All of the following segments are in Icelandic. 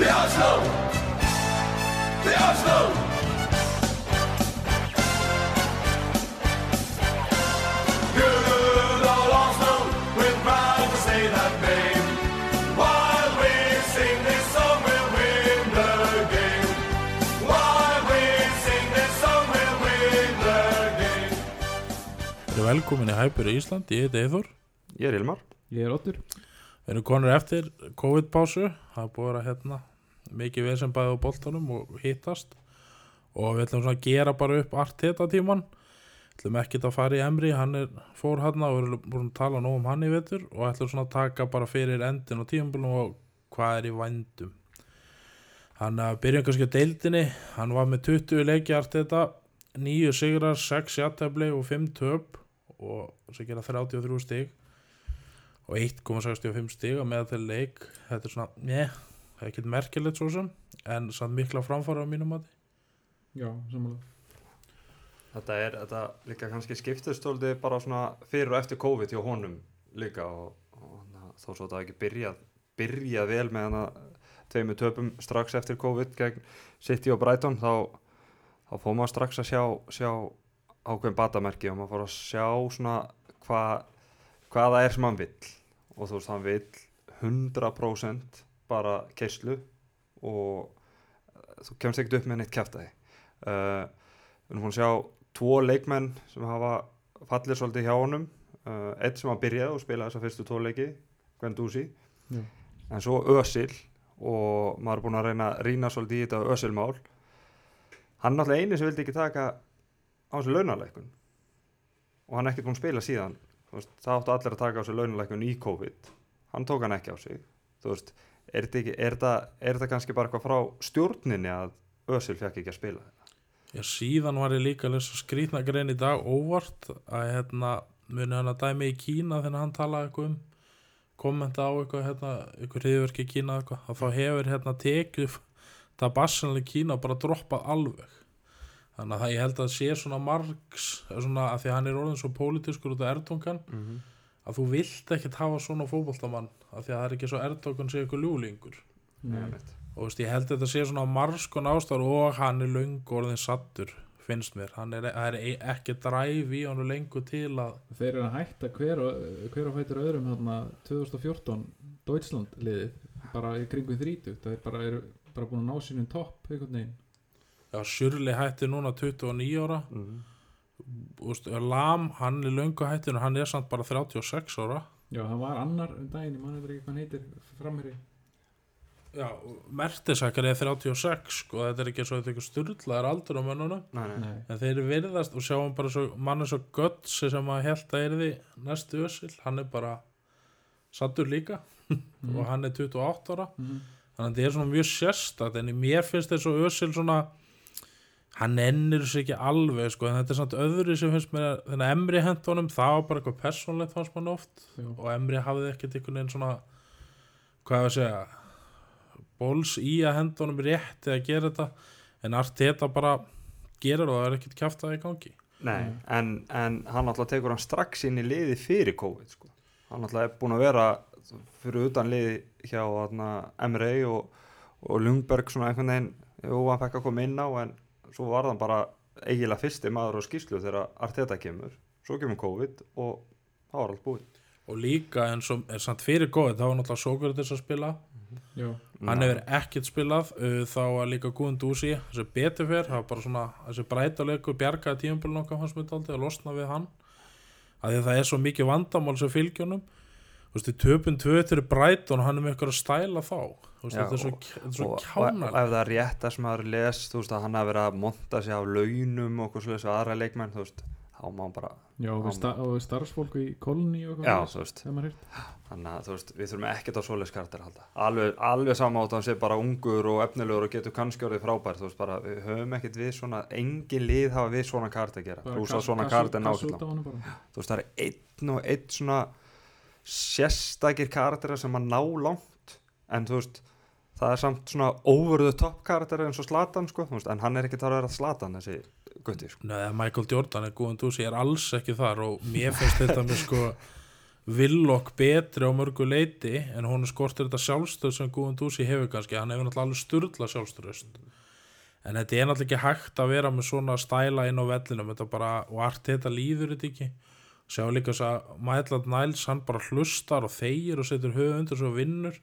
The Oslo! The Oslo! Good old Oslo, we're proud to say that name. While we sing this song, we'll win the game. While we sing this song, we'll win the game. Við erum velkomin í Hæpur í Ísland, ég heiti Eithor Ég er Ilmar Ég er Otur Við erum konur eftir COVID-pásu það er búið að vera hérna mikið við sem bæði á boltanum og hittast. Og við ætlum svona að gera bara upp Arteta tíman ætlum ekkert að fara í Emri, hann er fór hann og við búin að tala nú um hann í vetur og ætlum svona að taka bara fyrir endin og tímanbúlum og hvað er í vændum. Hann byrja kannski á deildinni. Hann var með 20 leiki Arteta 9 sigrar, 6 jættefli og 5 töp og sem gera 33 stig og 1,65 stig að meða til leik. Þetta er svona, njeh, það er ekkert merkilegt svo sem, en samt mikla framfara á mínum mati. Já, samanlega Þetta er, þetta líka kannski skiptustóldi bara svona fyrir og eftir COVID hjá honum líka og, og na, þó svo þetta ekki byrjað byrjað vel með hana tveimu töpum strax eftir COVID gegn City og Brighton þá, þá fór maður strax að sjá, sjá ákveðin batamerki og maður fór að sjá svona hvað hvað það er sem hann vill. Og þú veist hann vill 100% bara keislu og eh, þú kemst ekkert upp með neitt kæftæði uh, við erum búin að sjá tvo leikmenn sem hafa fallir svolítið hjá honum. Uh, eitt sem að byrjaði og spila þessa fyrstu tvo leiki Gwendouzi Já. en svo Ösil og maður er búin að reyna að rýna svolítið í þetta Ösilmál hann er náttúrulega eini sem vildi ekki taka á þessu launaleikun og hann er ekkert búin að spila síðan. Veist, það áttu allir að taka á sig launuleikun í COVID. Hann tók hann ekki á sig. Þú veist, er þetta, þetta, þetta kannski bara eitthvað frá stjórninni að Ösil fekk ekki að spila Já, síðan var ég líka að lesa skrýtna grein í dag óvart að hérna muni hann að dæmi í Kína þegar hann talaði eitthvað um kommenta á eitthvað hérna, eitthvað hriðverki í Kína eitthvað, að þá hefur hérna tekið það bassanlega Kína bara droppað alveg þannig að það ég held að sé svona margs svona að því að hann er orðin svo pólitískur út af Erdungan mm -hmm. Að þú vilt ekkert hafa svona fótboltamann að því að það er ekki svo Erdungan sé eitthvað ljúlingur Nei. og veist, ég held að þetta sé svona marskon ástar og hann er löngu orðin sattur finnst mér, hann er, er e- ekki dræf í hann lengur til að Þeir eru að hætta hver og, hver og fætur öðrum hérna 2014 Deutschland liðið bara í kringu 30 það er bara, eru bara búin að ná sínum topp einhvern veginn. Já, Sjurli hætti núna 29 ára. Mm -hmm. Lam, hann er löngu hættin og hann er samt bara 36 ára Já, það var annar um daginn, ég mann ekki hvað hann heitir framherri já, Mertisakar er 36 sko, þetta er ekki þetta er ekki styrlaðar aldur á mönnunum nei, nei. Nei, en þeir virðast og sjáum bara svo mann er svo götsi sem að held að er því næstu össil, hann er bara sattur líka Mhm. og hann er 28 ára Mhm. þannig að þetta er svona mjög sérstakt en mér finnst þetta svo össil svona hann ennir sér ekki alveg sko, en þetta er samt öðru sem finnst mér að þennan Emri hendunum, það var bara eitthvað persónlegt fannst mann oft. Já. og Emri hafði ekkert einhvern veginn svona hvað ég að segja bóls í að hendunum rétti að gera þetta. En Arteta bara gerir það og það er ekkert kjáft að í gangi. Nei, en, en hann alltaf tekur hann strax inn í liði fyrir COVID sko. hann alltaf er búin að vera fyrir utan liði hjá MRA og, og Lundberg svona einhvern veginn, jú, hann fekk að koma inn á en svo var hann bara eiginlega fyrsti maður á skýslu þegar Arteta kemur. Svo kemur COVID og það var allt búið. Og líka eins og er samt fyrir góð þá var náttúrulega Sókrates að spila. Já, hann hefur ekkert spilað þá var líka Guðun Dúsi þessi betur fyrr, það var bara svona þessi breytalegur bjargaði tíumbil nokkað hans myndi aldrei að losna við hann. Að því að það er svo mikið vandamál sem fylgjónum þú töpun tvö til Brighton og hann er með ykkur að stæla þá. Þú veist, Já, þetta er svo, er svo kjánar og ef það er rétt að sem maður les þú veist að hann hafi verið að monta sig af launum og aðra leikmenn þú veist, þá má hann bara já og, Á- við sta og við starfsfólku í kolni eitthvað þannig að þú veist, við þurfum ekkert á að halda. Alveg, alveg sama átt að hann sé bara ungur og efnilegur og getur kannski orðið frábær þú veist bara, við höfum ekkert við svona engin lið hafa við svona karakter að gera. Að þú veist, það er einn og einn svona sérstakir karakterar sem að ná langt en þú veist, það er samt svona over the top karakterar eins og Slatan sko, veist, en hann er ekki þar að vera Slatan þessi gutti sko. Nei, Michael Jordan er Guðun Dúsi er alls ekki þar og mér finnst þetta með sko Villok betri á mörgu leiti en hún skortir þetta sjálfstöð sem Guðun Dúsi hefur kannski, hann hefur náttúrulega alveg sturla sjálfstöðust en þetta er náttúrulega ekki hægt að vera með svona stæla inn á vellinum bara, og allt þetta líður þetta ekki sjá líka þess að Mæland Næls hann bara hlustar og þegir og setur höfu undir svo vinnur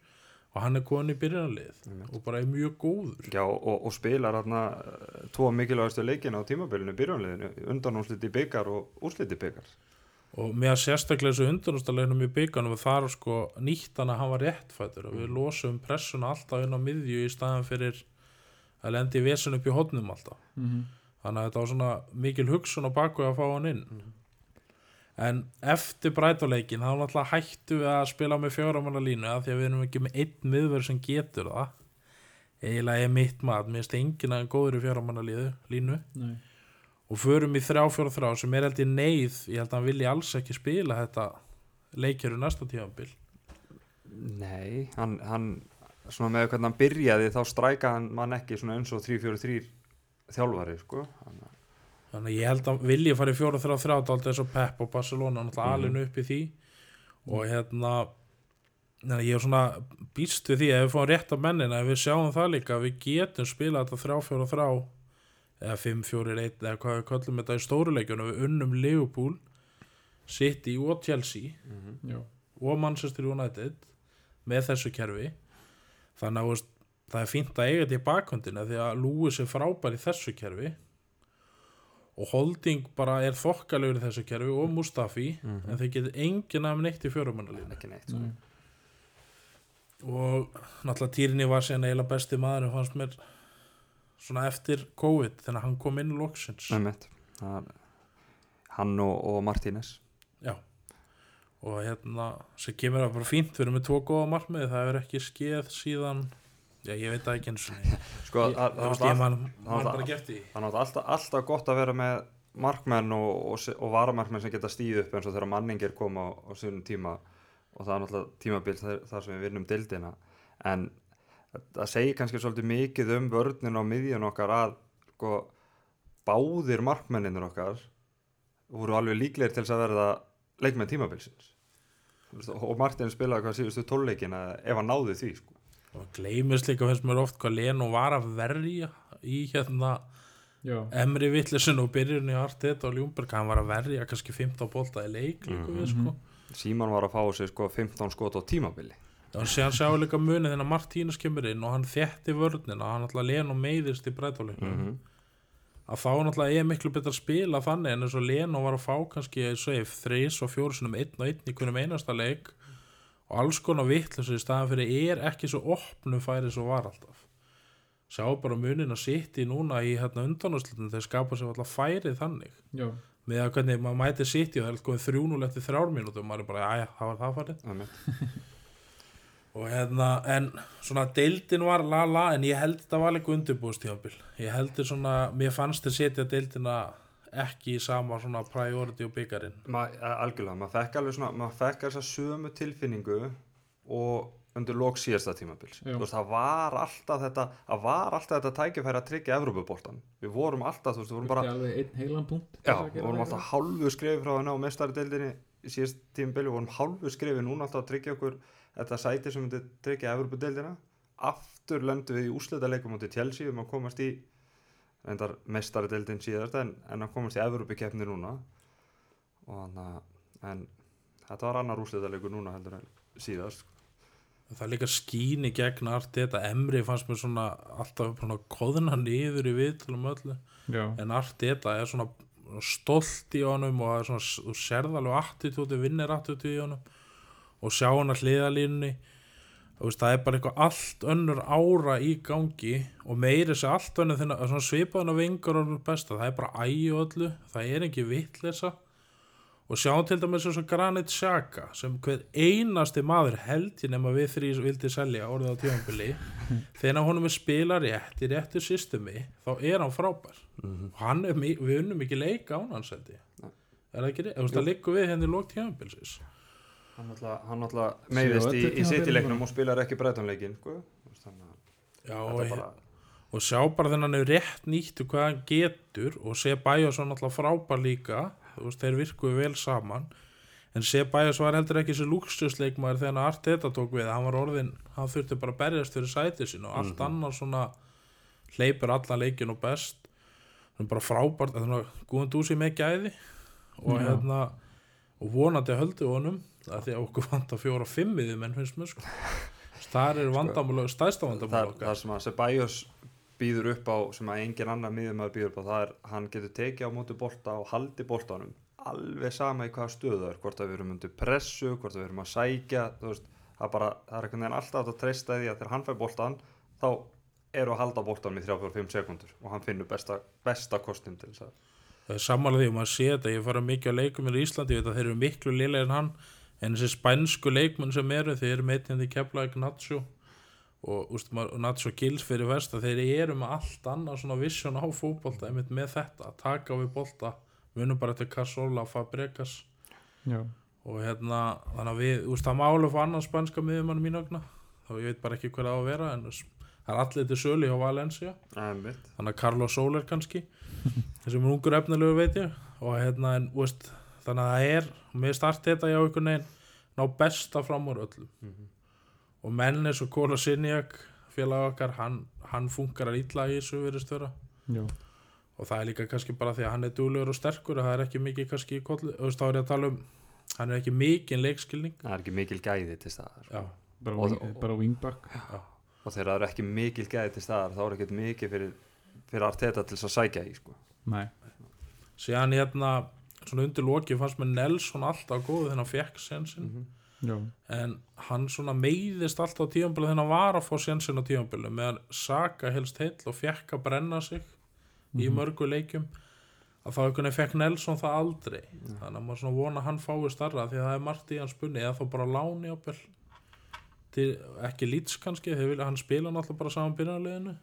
og hann er komin í byrjanlið og bara er mjög góður. Já, og, og spilar hérna eh, tvo mikilvægastu leikina á tímabilinu byrjunliðinu, undanúsliti byggar og úrsliti byggar. og með að sérstaklega þessu undanústalegnum í bygganum og þar sko nýtt hann að hann var réttfættur og við losum pressuna alltaf inn á miðju í staðan fyrir að lendi í vesen upp í hodnum alltaf. Mhm. þannig að þetta var svona mikil hugsun á baku að fá hann inn en eftir brætuleikin þá náttúrulega hættu við að spila með fjóramanna línu af því að við erum ekki með einn miðverð sem getur það eiginlega er mitt mat, mér finnst enginn að góður í fjóramanna línu Nei. og förum í þrjá fjóra þrjá sem er held í neyð ég held að hann vilji alls ekki spila þetta leikjöru næsta tíðanbíl Nei, hann, hann svona með hvernig hann byrjaði þá stræka hann ekki svona eins og 3-4-3 þjálfari, sko. Hann, þannig að ég held að vilji fara í fjóra þrjá þrjá alltaf eins og Pep og Barcelona náttúrulega Mhm. alinu upp í því. Og hérna Nei, ég er svona býst við því að við fáum rétt af mennina ef við sjáum það líka að við getum spilað þetta þrjá fjóra þrjá eða 5 fjórir 1 eða hvað við kallum þetta í stóruleikjunum við unnum Liverpool City og Chelsea Já. og Manchester United með þessu kerfi. Þannig að það er fínt að eiga þetta í bakhundina því að Lewis er frábær í þessu kerfi og Holding bara er þokkalegur í þessu kerfi og Mustafi en þeir getur enginn af neitt í fjórumannalínu ekki neitt. Nei. og náttúrulega Týrni var síðan eiginlega besti maður fannst mér svona eftir COVID þegar hann kom inn loksins Einmitt. Það- Hann og, og Martínez. já og hérna sem kemur að bara fínt við erum með tvo góða markmiði það er ekki skeð síðan já ég veit það ekki eins og Sko, það- var bara gert í Það er alltaf, alltaf gott að vera með markmenn og, og, og varamarkmenn sem geta stíð upp eins og þegar manningir koma á, á svonum tíma. Og það er náttúrulega tímabil þar, þar sem við vinnum dildina en það segir kannski svolítið mikið um vörninn á miðjun okkar að sko, báðir markmenninir okkar voru alveg líklegir til að verða leikmenn tímabilsins. Og Martin spilaði hvað síðustu tólleikina ef hann náði því sko. Og gleymist líka finnst mér oft hvað Leno var að verja í hérna Já. Emri Vittlesin og byrjun í Arteta og Ljúmberg hann var að verja kannski 15 bolta í leik líka Mhm. við sko Síman var að fá sér sko, 15 skot á tímabili Já, og séðan sjáum líka munið þegar Martínus kemur inn og hann þétti vörnina, hann alltaf Leno meiðist í breytáleiknum -hmm. að þá náttúrulega er miklu betur að spila þannig en eins og Leno var að fá kannski eins og ef þreys og fjóru sinum einn og einn í hvernig einasta leik og alls konar vittlis í staðan fyrir er ekki svo opnum færi svo var alltaf. Sjá bara munin að sitt í núna í hérna undanúslutin þeir skapa sér alltaf færið þannig. Já. með að hvernig maður mæti sitt í og það er komið þrjúnul eftir þrjár mínútur og maður er bara, aðja, það var það farið. Og hérna, en svona deildin var la la, en ég held þetta var líka undirbúðstíðanbíl, ég heldur svona mér fannst þið setja deildina ekki í sama svona priority og a- algjörlega, maður fekk alveg svona maður fekk þessa sömu tilfinningu og undir lók síðasta tímabils. Veist, það var alltaf þetta það var alltaf þetta tækifæri að tryggja Evrópuboltan við vorum alltaf, þú veist, við vorum bara já, þess að við vorum alltaf hálfu skrefi frá henni á mestarideildinni í síðast tímabili, við vorum hálfu skrefi núna alltaf að tryggja okkur þetta sæti sem myndi tryggja Evrópudeildina. Aftur lendum við í úslita leikum mútið Chelsea um að komast í reyndar mestarideildin síðast en, en að komast í Evrópukeppni núna og þannig að en þetta var annar úslita leikur núna heldur en síðast sko. það er líka skín í gegn allt þetta Emri fannst mér svona alltaf svona koðna niður í viðtalum öllu Já. en allt þetta er svona stolt í honum og það er svona, alveg attitúti, vinnir attitúti í honum og sjá hann að hliðalínni veist, það er bara eitthvað allt önnur ára í gangi og meiri þessi allt önnur svona svipaðan af yngur og besta, það er bara ægi og öllu það er ekki vittlesa og sjá til dæmis eins og Granit Xhaka sem hver einasti maður held ég nema við þrý vildi selja orðið á tímanbili þegar honum er spila rétt í réttu systemi þá er hann frábær. Og hann er, við unnum ekki leika held ég. Er það ekki rétt, það liggur við henni lók tímanbilsis hann náttúrulega meiðist í, í tímabilinu. og spilar ekki breytanleikin sko. Já, þetta og, bara og sjá bara þennan er rétt nýttu hvað hann getur og sé Bæjarsson alltaf frábær líka. Veist, þeir virkuðu vel saman. En Sebæjas var heldur ekki þessi luxusleikmaður þegar hann Arteta tók við. Hann var orðin, hann þurfti bara að berjast fyrir sætið sín og allt annar svona hleypur allan leikin og best. Hann er bara frábært þannig að Guðan Dúsi með gæði. Og hérna og vonandi höldu honum það því að okkur vanta fjóra fimmiði menn finnst mér sko. Það er vandamál, stæðsta vandamál okkar. það sem að Ceballos býður upp á sem að engin annar miðjumæður býður upp á það er hann getur tekið á móti bolta og haldi boltanum. Alveg sama í hvaða stöðu það er hvort að við erum undir pressu, hvort að við erum að sækja veist, það er bara, það er einhvern veginn alltaf að treysta því að þegar hann fær boltan þá eru að halda boltanum í 3-4-5 sekundur og hann finnur besta, besta kostin til þess að það er sammála því að maður sé þetta. Ég fara mikið á leikum í Íslandi að þeir eru miklu liðlega en hann en þessi spænsku leikmenn sem eru þeir eru meitnandi Keflavík Nacho og úst, Nacho Gils fyrir vest að þeir eru með allt annað svona vision á fótbolta einmitt með þetta að taka við bolta. Munum bara til Casola, Fabregas. Já, og hérna þannig að við, úst, það málu fá annan spænska miðjumann mín vegna. Þá ég veit bara ekki hver á að vera en það er allir til sölu hjá Valencia. Einmitt. þannig að Carlos Soler kannski þessum er ungur efnilegu veit ég. Og hérna en veist, þannig að það er með start þetta hjá einhvern veginn ná besta fram úr öllum. Mhm. og menn eins og Kóla Sinjak félag okkar, hann, hann funkar að ítla í þessu já, og það er líka kannski bara því að hann er duglegur og sterkur að það er ekki mikið kannski þá er ég að tala um hann er ekki mikið leikskilning. Það er ekki mikil gæði til staðar já, bara, Og- wing, og- bara wingback. Og þegar það er ekki mikil gæði til staðar þá er ekkert mikið fyrir, fyrir Arteta til þess að sækja í sko. nei, síðan hérna svona undir loki fannst mér Nelson alltaf góð þegar hann fekk sensin Mhm. já, en hann svona meiðist alltaf á tíðanbílu þegar hann var að fá sjensin á tíðanbílu meðan Saka helst heill og fekk að brenna sig í mörgu leikjum að þá einhvern veginn fekk Nelson það aldrei. Þannig að maður svona vona að hann fái starra því að það er margt í hans bunni eða þá bara láni ábel til ekki lýts kannski vilja hann spila náttúrulega bara saman byrjanleginu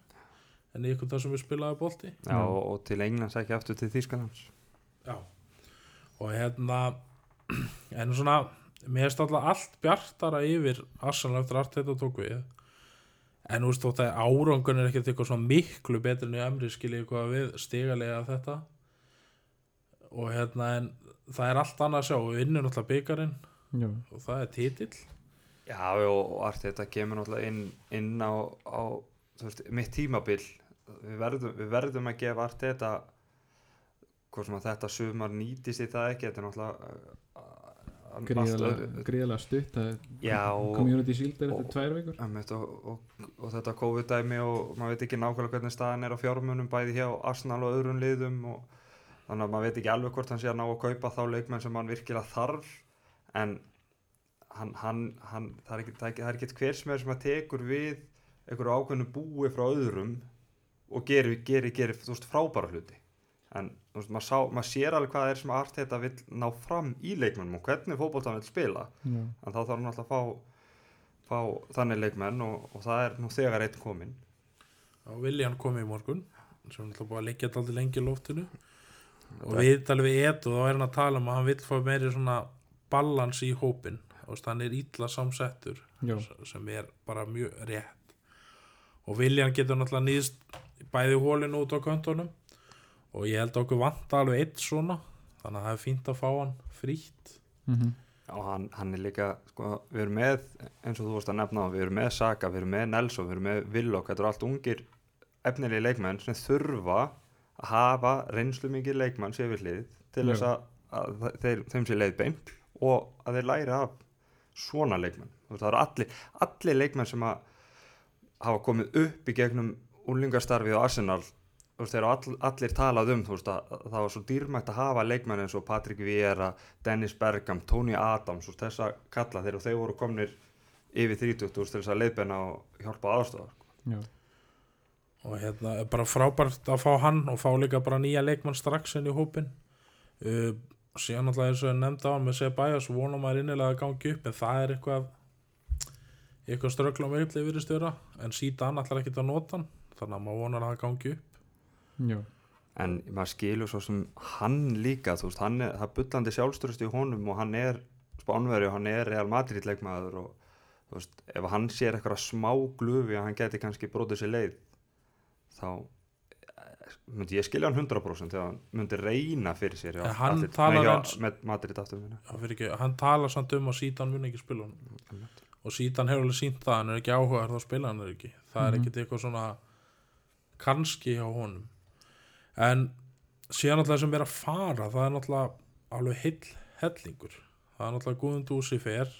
en í einhvern það sem við spilaði bolti. Já, og til Englands ekki aftur til Þýskalands. Já og hérna en svona mér finnst alltaf allt bjartara yfir Arsenal eftir allt þetta tók við. En þú veist þótt að árangun er ekkert eitthvað svona miklu betur en í Emri skilja eitthvað við stigalega þetta. Og hérna en það er allt annað að sjá. Við vinnum alltaf byggarinn já, og það er titill. Já, og, og Arteta kemur náttúrulega inn, inn á, á þú veist, mitt tímabil. Við verðum, við verðum að gefa Arteta hvort sem að þetta sumar nýtist í það ekki þetta er náttúrulega uh, allt- gríðalega stutt community shield er eftir tvær vikur. Einmitt, og, og, og þetta COVID-dæmi og maður veit ekki nákvæmlega hvernig staðan er á fjármunum bæði hjá Arsenal og öðrum liðum og þannig að maður veit ekki alveg hvort hann sé að ná að kaupa þá leikmenn sem hann virkilega þarf en hann, hann, hann það, er er er ekki hver sem er sem að tekur við einhverju ákveðnu búi frá öðrum og gerir, gerir, gerir þú veist, frábæra hluti en þú veist, maður, sá, maður sér alveg hvað það er sem Arteta vill ná fram í leikmennum og hvernig fótbolta hann vill spila. Já, en þá þarf hann alltaf að fá, fá þannig leikmenn og, og það er nú þegar einn kominn. Og Viljan kom í morgun sem alltaf búið að leggja þetta aldrei lengi í loftinu. Og við talum við Edu þá er hann að tala um að hann vill fá meiri svona balans í hópin og hann er illa samsettur já, sem er bara mjög rétt. Og Viljan getur náttúrulega nýðst bæði hólinu út á köntunum og ég held að okkur vanta alveg eitt svona þannig að það er fínt að fá hann frítt. Mhm, og hann, hann er líka, sko, við erum með eins og þú varst að nefna við erum með Saka við erum með Nelson, við erum með Willock þetta eru allt ungir efnilegi leikmenn sem þurfa að hafa reynslu mikið leikmann hlið til Já. þess að, að þeir, þeim sé leið beint og að þeir læri af svona leikmenn. Þú veist, það eru allir, allir leikmenn sem að hafa komið upp í gegnum úlingastarfið á Arsenal þú veist, þeir eru all, allir talað um þú veist, að, að það var svo dýrmætt að hafa leikmenn eins og Patrik Vieira, Dennis Bergam Tony Adams, þú veist, þessa kalla þeir og þeir voru komnir yfir 30 þú veist, til þess að leiðbenna og hjálpa aðstofar já, og hérna er bara frábært að fá hann og fá líka bara nýja leikmann strax inn í hópin uh, síðan alltaf eins og ég nefndi á hann með Sebæjas vonum maður innilega að gangi upp en það er eitthvað eitthvað ströggla með vera en síðan allar ekkert að nota hann þannig að maður vonar að það gangi upp já, en maður skilur svo sem hann líka þú veist, hann er, það bullandi sjálfstörust í honum og hann er spánveri og hann er Real Madrid leikmaður og þú veist, ef hann sér eitthvað smá glufi að hann geti kannski brotið sér leið þá myndi ég skilja hann 100% þegar hann myndi reyna fyrir sér talar nei, hjá- eins- með Madrid aftur minna hann, fyrir ekki, hann talar samt um að sítan mun ekki spila hann og sítan hefur alveg sínt það hann er ekki áhugaður þá spila hann er ekki? Það er Mhm. ekkit eitthvað svona kannski hjá honum en síðan náttúrulega sem er að fara það er náttúrulega alveg heill hellingur. Það er náttúrulega Guðun Dúsi fer.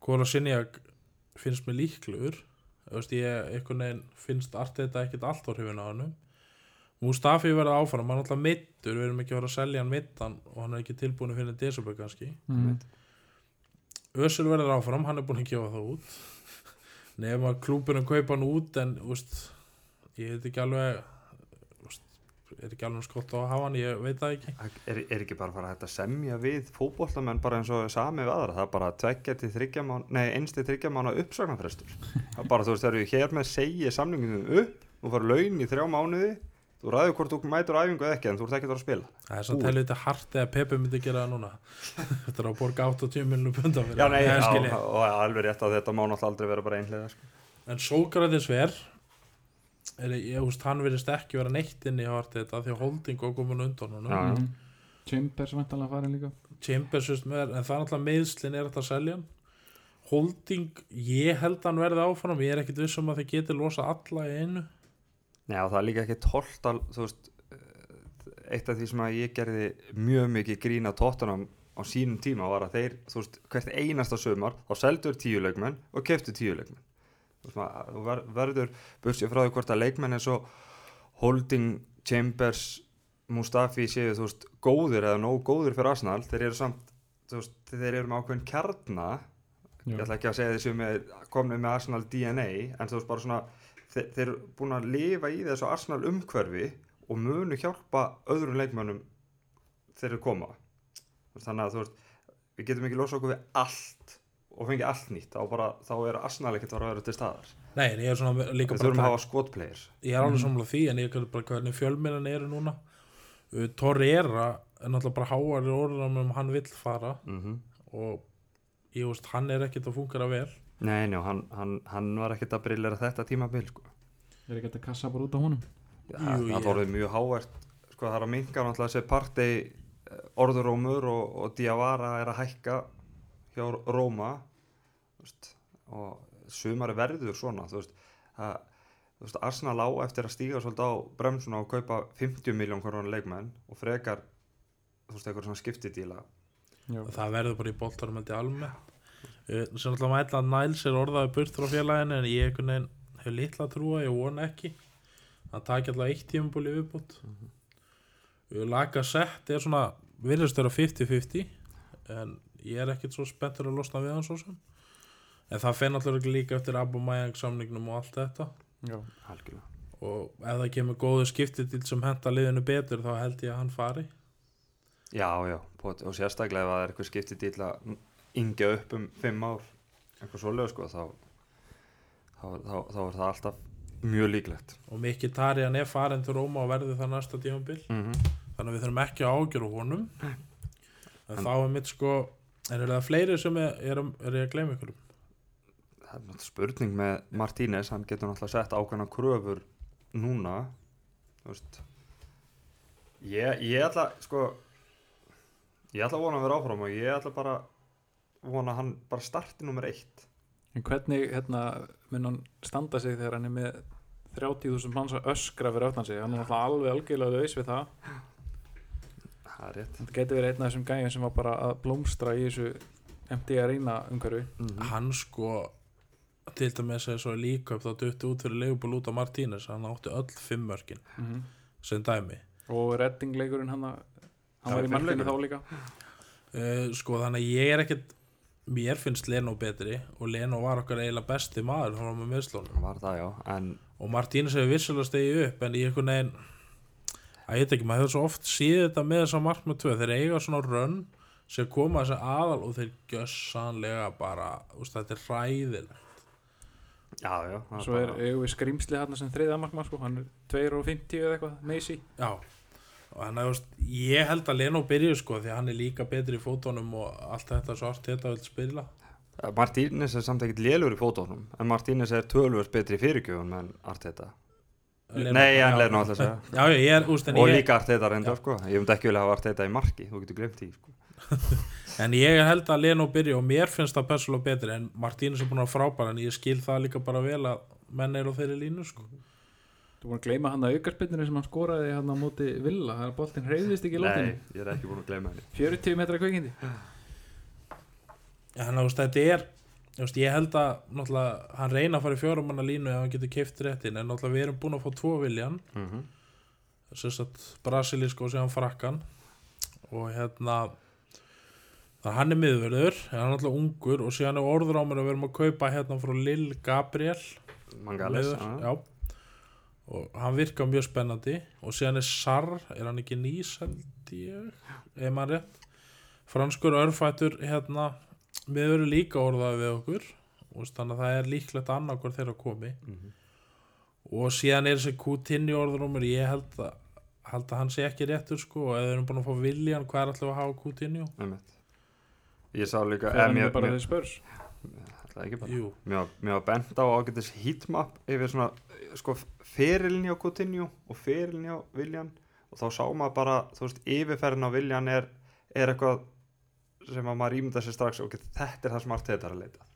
Kóla Sinjag finnst mér líklegur. Ég veginn finnst allt þetta ekkit allt á hrifin á hann Mustafi verða áfram, hann er náttúrulega mittur við erum ekki að fara að selja hann mittan og hann er ekki tilbúin að finna desember kannski. Mm. Össul verður áfram, hann er búin að gefa það út. Nefn að klúbunum kaupa hann út en úst, ég veit ekki alveg er ekki alveg skott á að hafa hann, ég veit það ekki er, er ekki bara að fara að þetta semja við fótbollamenn bara eins og sami við aðra það er bara tveggja til þryggja mánu nei, eins til þryggja mánu uppsagnarfrestur það er bara, þú veist, það eru hér með segja samlinginu upp og fara laun í þrjá mánuði þú ræður hvort þú mætur æfingu eða ekki en þú ert ekki að að spila það er samt Búið. helviti hart eða Pepe myndi gera það núna þetta er að borga 80 miljonum punda fyrir já, hann. nei, Ég já, skil ég. og alveg rétt að þetta má náttúrulega aldrei vera bara einhlega sko. en Sókratis ver er, ég veist, hann verðist ekki vera neitt inn í hart þetta því að holding og komin undan honum Já. Mm. Chambers vantanlega farin líka Chambers veist, með, en það er náttúrulega meðslinn er þetta að selja hann holding, ég held að hann verði áfram ég er ekkit viss um að þið geti losa alla í einu Já, það er líka ekki tólt að, þú veist, eh, eitt af því sem að ég gerði mjög mikið grína tóttunum á sínum tíma var að þeir, þú veist, hvert einasta sömar, þá seldur tíu leikmenn og keftu tíu leikmenn. Þú verður, bursið frá því hvort að leikmenn eins og Holding, Chambers, Mustafi séu, þú veist, góðir eða nóg góðir fyrir Arsenal, þeir eru samt, þú veist, þeir eru með ákveðin kjarna, ég ætla ekki að segja þessu með, komnið með Arsenal DNA, en þú veist, bara svona, þeir, þeir eru búin að lifa í þessu Arsenal umhverfi og munu hjálpa öðrum leikmönnum þegar þeir koma. Þú veist, þannig að þú veist við getum ekki losa okkur við allt og fengið allt nýtt þá, bara, þá er Arsenal ekkert að vera til staðar. Nei, en ég er svona líka bara þurfum að hafa skotplayers ég er alveg samlega því en ég er bara hvernig fjölmennan eru núna. Uh, Torreira er náttúrulega bara háar í orðunum um hann vill fara. Mm og ég veist, hann er ekkit að fungera vel. Nei, njá, hann, hann, hann var ekkert að brillera þetta tímabil sko. er ekki hægt að kassa bara út á honum? Já, Jú, það ég- voruð mjög hávært sko, það er að minga náttúrulega þessi partei orðurómur og, og Diawara er að hækka hjá Róma veist, og sumari verður svona þú veist, að, þú veist, Arsenal á eftir að stíga svolítið á bremsuna og kaupa 50 miljón konar leikmenn og frekar þú veist, eitthvað svona skiptidíla Já. og það verður bara í ég almennt sem alltaf mætla að Niles er orðaði burt frá félaginu en ég einhvern veginn hef litla að trúa, ég vona ekki hann taki alltaf eitt tímabúli viðbútt mm -hmm. laga sett er svona virðist vera 50-50 en ég er ekkit svo spenntur að losna við hann svo sem. En það fenn alltaf líka eftir Abumeyang samningnum og allt þetta. Já. og ef það kemur góðu skiptidil sem henda liðinu betur þá held ég að hann fari. Já, já, og sérstaklega ef það er eitthvað skiptidíla að yngja upp um 5 ár eitthvað svolega sko þá, þá, þá, þá er það alltaf mjög líklegt. Og Mikki Tarjan er farin til Róma og verður það næsta tímabil. Mm þannig að við þurfum ekki að ágjöra honum. En En- þá er mitt sko en er það fleiri sem er, er, er ég að gleyma ykkur það er náttúrulega spurning með Martínez hann getur náttúrulega sett ákveðna kröfur núna þú veist. Ég, ég ætla sko ég ætla að vona að vera áfram og ég ætla bara vona að hann bara starti nummer eitt. En hvernig hérna, mun hann standa sig þegar hann er með 30.000 manns að öskra fyrir öftan sig? Hann er náttúrulega alveg algjörlega laus við það það er rétt. Þetta getur verið einn af þessum gæjum sem var bara að blómstra í þessu MD Arena umhverfi. Mm hann sko til dæmis er svo líka upp þá dutti út fyrir Leopold út á Martínez hann átti öll fimm mörkin mm sem dæmi. Og reddingleikurinn hann, hann var í fimmleikurinn. þá líka. Uh, sko þannig að ég er ekkit mér finnst Leno betri og Leno var okkar eiginlega besti maður hann var með meðslónum var það já en og Martínez hefur vissulega stegið upp en í einhvern veginn að ég veit ekki, maður hefur svo oft séð þetta með þessa markmið tvö, þeir eiga svona rönn sem koma þessi aðal og þeir gjössanlega bara, úst, þetta er hræðilegt. Já já það svo er, við skrimsli hann sem þriða markmann sko, hann er 2.50 eða eitthvað, Macy já og hann hefur, ég held að Leno byrju sko því að hann er líka betri í fótónum og allt þetta svart þetta vil spila. Martínez er samt ekkert lélur í fótónum en Martínez er tölvöld betri í fyrirgjöfun en Arteta. Leno. Nei, leir nú alltaf að segja. Er, Og ég, líka Arteta reyndar sko. Ég myndi ekki vilja hafa Arteta í marki Þú getur glemt því sko. En ég held að Leno byrja og mér finnst það persónulega betri en Martínez er búin að vera frábæra en ég skil það líka bara vel að menn eru á þeirri línu sko. Þú voru að gleyma hann að aukarspinninu sem hann skoraði hann á móti Villa Það er boltinn hreyðist ekki í Nei, lóttinu ég er ekki búin að gleyma henni. 40 metra kveikindi þú veist, þetta er veist, ég held að hann reyna að fara í fjórumanna línu ef hann getur keift réttin en við erum búin að fá tvo viljan mm þess að brasilísk og séðan frakkan. Og hérna hann er miðverður hann er náttúrulega ungur og er orður á mér að við erum að kaupa hérna frá Lil Gabriel. Mangales og hann virkar mjög spennandi. Og síðan er Sar, er hann ekki nýs held ég, ef maður rétt. Franskur örfættur hérna miðverður líka orðaði við okkur og þannig að það er líklegt annað hvort þeirra komi. Mhm. og síðan er þessi Coutinho orðrúmur ég held að, held að hann sé ekki réttur sko og ef við erum búin að fá viljan hvað er alltaf að hafa Coutinho Einmitt. Ég sá líka Það er mér- bara þessi spörs Það er ekki bara. Jú, Mér var- mér var bent á ágætis heatmap yfir svona sko fyrirlinni á Coutinho og fyrirlinni á Viljan og þá sá maður bara, þú veist, yfirferðin á Viljan er, er eitthvað sem að maður ímynda sér strax ok, þetta er það sem Arteta er að leita.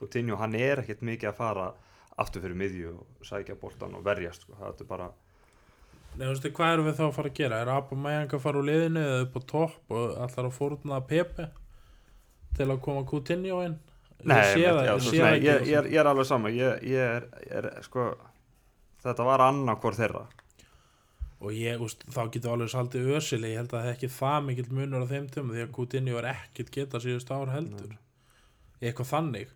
Coutinho, hann er ekkert mikið að fara aftur fyrir miðju og sækja boltan og verjast, sko, það er bara Nei, þú veist, hvað erum við þá að fara að gera? Er Abameyang að fara úr liðinu eða upp á topp og allar að fórna Pepe til að koma Coutinho inn? Nei, ég einmitt, það, já, ég nei, ég, ég, er, ég er alveg sama. Ég, ég er, er, sko þetta var annarkvor þeirra og ég, úst, þá getur alveg saldið ösili. Ég held að það er ekki það mikill munur á þeim tömmu því að Coutinho er ekkit geta síðust ár heldur. Eitthvað þannig.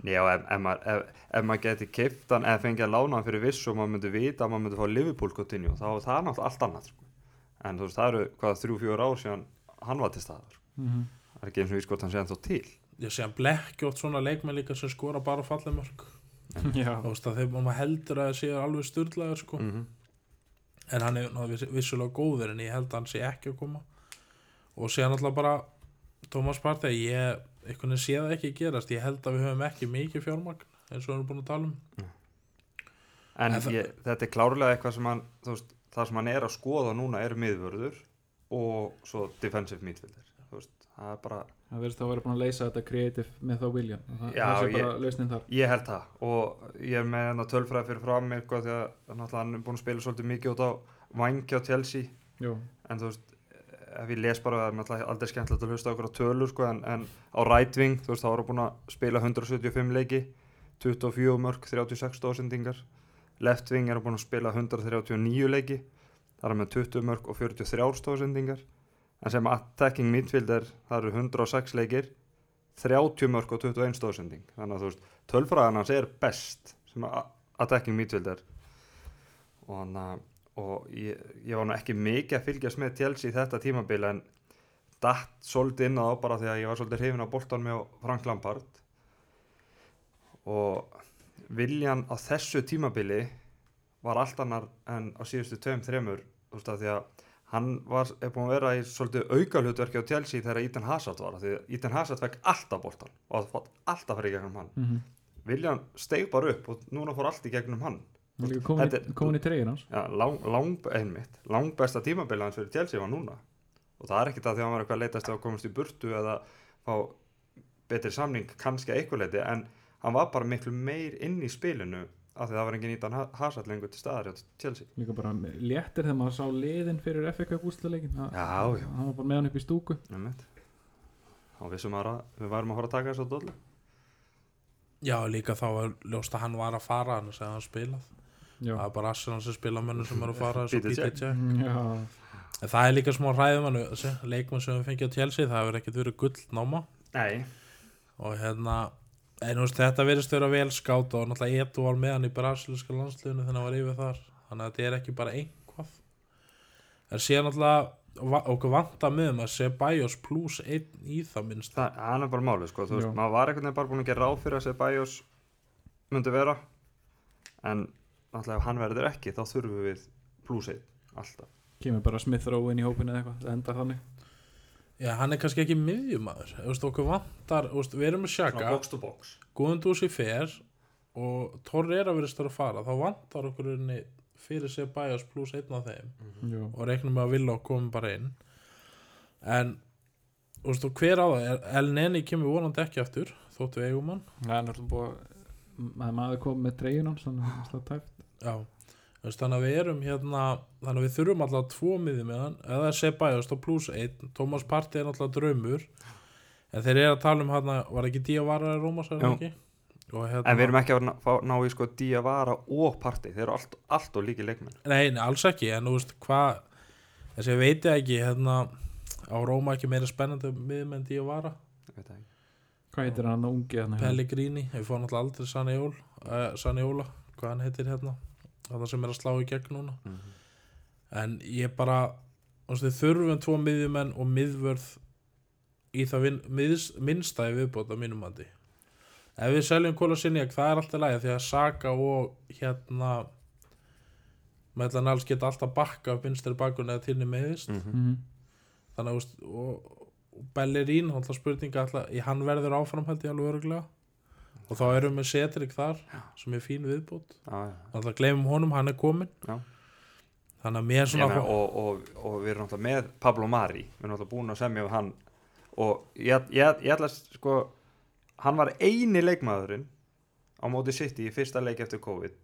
Já, ef, ef, ef, ef maður geti keipt hann eða fengið að lána hann fyrir viss og maður myndi vita að maður myndi fá Liverpool Coutinho þá er það náttúrulega allt annað sko. en þú veist, það eru hvað þrjú, fjóra ár síðan hann var til staðar. Mhm. það er ekki eins og sko hann sé ennþá til. Ég sé að blekkjótt svona leikmenn líka sem skora bara fallemörk Já, þú veist að þegar maður heldur að það séu alveg styrlaður sko. Mm en hann er náttúrulega viss- vissulega góður en ég held að hann sé ekki að koma. Og síðan alltaf bara Thomas Partey, ég einhvern veginn sé það ekki gerast, ég held að við höfum ekki mikið fjármagn eins og við erum búin að tala um. En En það- ég, þetta er klárlega eitthvað sem hann þú veist, það sem hann er að skoða núna er miðvörður og svo defensive midfielder. Þú veist, það er bara það verðist að vera búin að leysa þetta kreatív með þá og það, Já, það sé bara lausnin þar. Ég held það. Og ég er með hennar tölfræði fyrir frá mig sko, því að náttúrulega hann er búin að spila svolítið mikið út á vangi á Chelsea. Jú, en þú veist, ef ég les bara það er náttúrulega aldrei skemmtilegt að hlusta okkur á tölur sko, en, en á right wing, þú veist, þá er hann búin að spila 175 leiki 24 mörg, 36 stóðsendingar left wing er hann búin að spila 139 leiki það er hann með 20 mörg og 43 stóðsendingar en sem attacking midfielder það eru 106 leikir 30 mörg og 21 stóðsending þannig að þú veist, tölfræðan hans er best sem attacking midfielder. Og hann að og ég, ég var nú ekki mikið að fylgjast með Chelsea í þetta tímabil en datt svolítið inn á bara því að ég var svolítið hrifin á boltan með Frank Lampard. Og viljan á þessu tímabili var allt annar en á síðustu tveim, þremur þú veist að því að hann var, er búin að vera í svolítið aukalhutverki á Chelsea þegar Ethan Hazard var því Ethan Hazard fekk alltaf boltan og það fótt alltaf fyrir gegnum hann. Mm viljan steig bara upp og núna fór allt í gegnum hann. Komin, í- treyjun hans. Já, lang, lang, einmitt, langbesta tímabilið hans fyrir Chelsea var núna. Og það er ekkert að því að hann var eitthvað að leitast að komast í burtu eða fá betri samning kannski að eitthvað leiti en hann var bara miklu meir inn í spilinu af því að það var engin nýtan hasall lengur til staðar hjá Chelsea líka bara léttir þegar maður sá liðin fyrir Já, já. hann var bara með hann upp í stúku einmitt. þá vissum maður að við værum að fara að taka þessu á dollu Já, líka þá var ljóst að hann var að fara hann sem hann spilað já, það er bara Arsenal sem spila mönnum sem eru að fara. Mm, já. en það er líka smá ræðum hann leikmann sem við fengið á Chelsea það hefur ekkert verið gull náma Nei, og hérna en þú veist, þetta verðist vera vel skátt og náttúrulega Edu var með hann í brasilíska landsliðinu þegar hann var yfir þar. Þannig að þetta er ekki bara einhvað en síðan náttúrulega okkur vanta með um að Ceballos plus einn í það minnst það hann er bara málið sko, þú veist, maður var einhvern veginn bara búin að gera ráð fyrir að Ceballos myndi vera en náttúrulega ef hann verður ekki þá þurfum við pluss einn alltaf. Kemur bara Smith Rowe inn í hópinu eða eitthvað það endar þannig Já, hann er kannski ekki miðjumæður Þú veist, okkur vantar, veist, við erum með Sjaka box to box. Guðundúsi fer og Torri er að verið störa að fara. Þá vantar okkur unni fyrir sér bæjast pluss einn af þeim. Jú. og reiknum með að vilja og komum bara inn. En þú veist, og hver á það? Er, El Neni kemur vonandi ekki aftur þóttu við eigum hann. Það er náttúrulega búið að maður maður kom með dreigin hans þannig að það er slá tæft Já, þannig að við erum hérna þannig að við þurfum alltaf tvo miði með hann. Eða Sebajast og pluss einn Thomas Partey er alltaf draumur. En þeir eru að tala um hann var ekki Díavara í Rómas hérna, En við erum ekki að ná, fá- ná í sko Diavara og Partey, þeir eru allt, allt og líki leikmenn. Nei, nei, alls ekki. En þú veist hvað þess að ég veit ekki hérna á Róma ekki meira spennandi miði með það ekki. Hvað heitir hann ungi hann Pellegrini, við fórum alltaf aldrei Sanjól, uh, Sanjóla hvað hann heitir hérna það sem er að slá í gegn núna Mhm. en ég bara við þurfum tvo miðjumenn og miðvörð í það vin, miðs, minnsta í viðbót á mínum mandi ef við seljum Kóla Sinjak það er alltaf lægi því að Saka og hérna meðlan alls geta alltaf bakka upp vinstri bakun eða tilni meðist Mhm. Mhm. þannig að og, og Bellerín, alltaf spurninga alltaf, í hann verður áfram held ég alveg öruglega og þá erum við Cedric þar sem er fín viðbót. Já, já. alltaf gleymum honum, hann er komin Já. þannig að mér svona meina, og, og, og við erum alltaf með Pablo Mari, við erum alltaf búin að semja við hann. Og ég, ég, ég ætla sko, hann var eini leikmaðurinn á móti City í fyrsta leik eftir COVID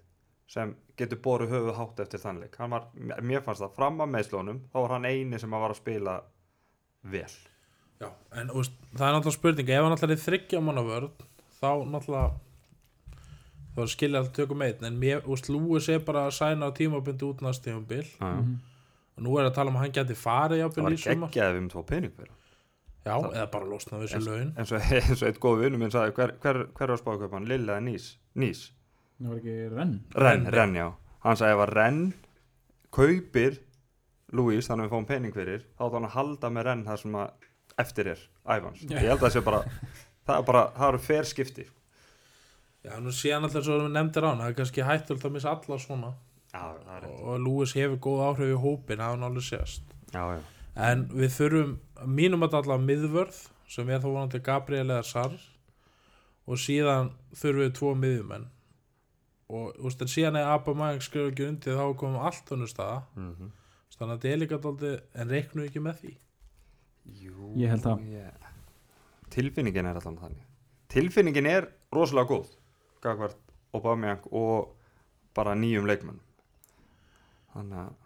sem getur borið höfuð hátt eftir þann leik. Var, mér fannst það fram að meðslónum þá var hann eini sem var að spila vel. Já, en úst, það er náttúrulega spurning ef hann náttúrulega er þryggja manna vörð þá náttúrulega þá skilja alltaf tökum einn en mér, úst, Lúis er bara að sæna á tímabindi út næst tímabil. Mhm. og nú er að tala um að hann geti farið það var sumar. geggjaði við um tvo pening fyrir. Já, eða bara losna við þessu laun. eins og, eins og eitt góð vinnum minn sagði hver, hver, hver var spáðköpan, Lill eða Nís? Nís, Það var ekki renn. Renn, Renn, já. Hann sagði að Renn kaupir Louis, þannig að við fáum pening fyrir þá þá hann að halda með Renn það sem að eftir er æfans, ég held að það sé bara það er bara, það eru fer skipti Já, nú síðan alltaf svo við nefndir á hann það er kannski hættult að missa alla svona. Já, það er rétt. Og Lúis hefur góð áhrif í hópin það hann alveg sést. Já, já, en við þurfum mínum að allavega miðvörð sem er þá vonandi Gabriel eða Sar og síðan þurfum við tvo miðjumenn. Og úst, en síðan er Abamang skrifa ekki undir þá komum allt önnur staða. Mm þannig að þetta er líka dálítið en reiknum við ekki með því. Jú, Ég held það. yeah. Tilfinningin er allan þannig. Tilfinningin er rosalega góð Gagvart, Aubameyang og bara nýjum leikmenn þannig að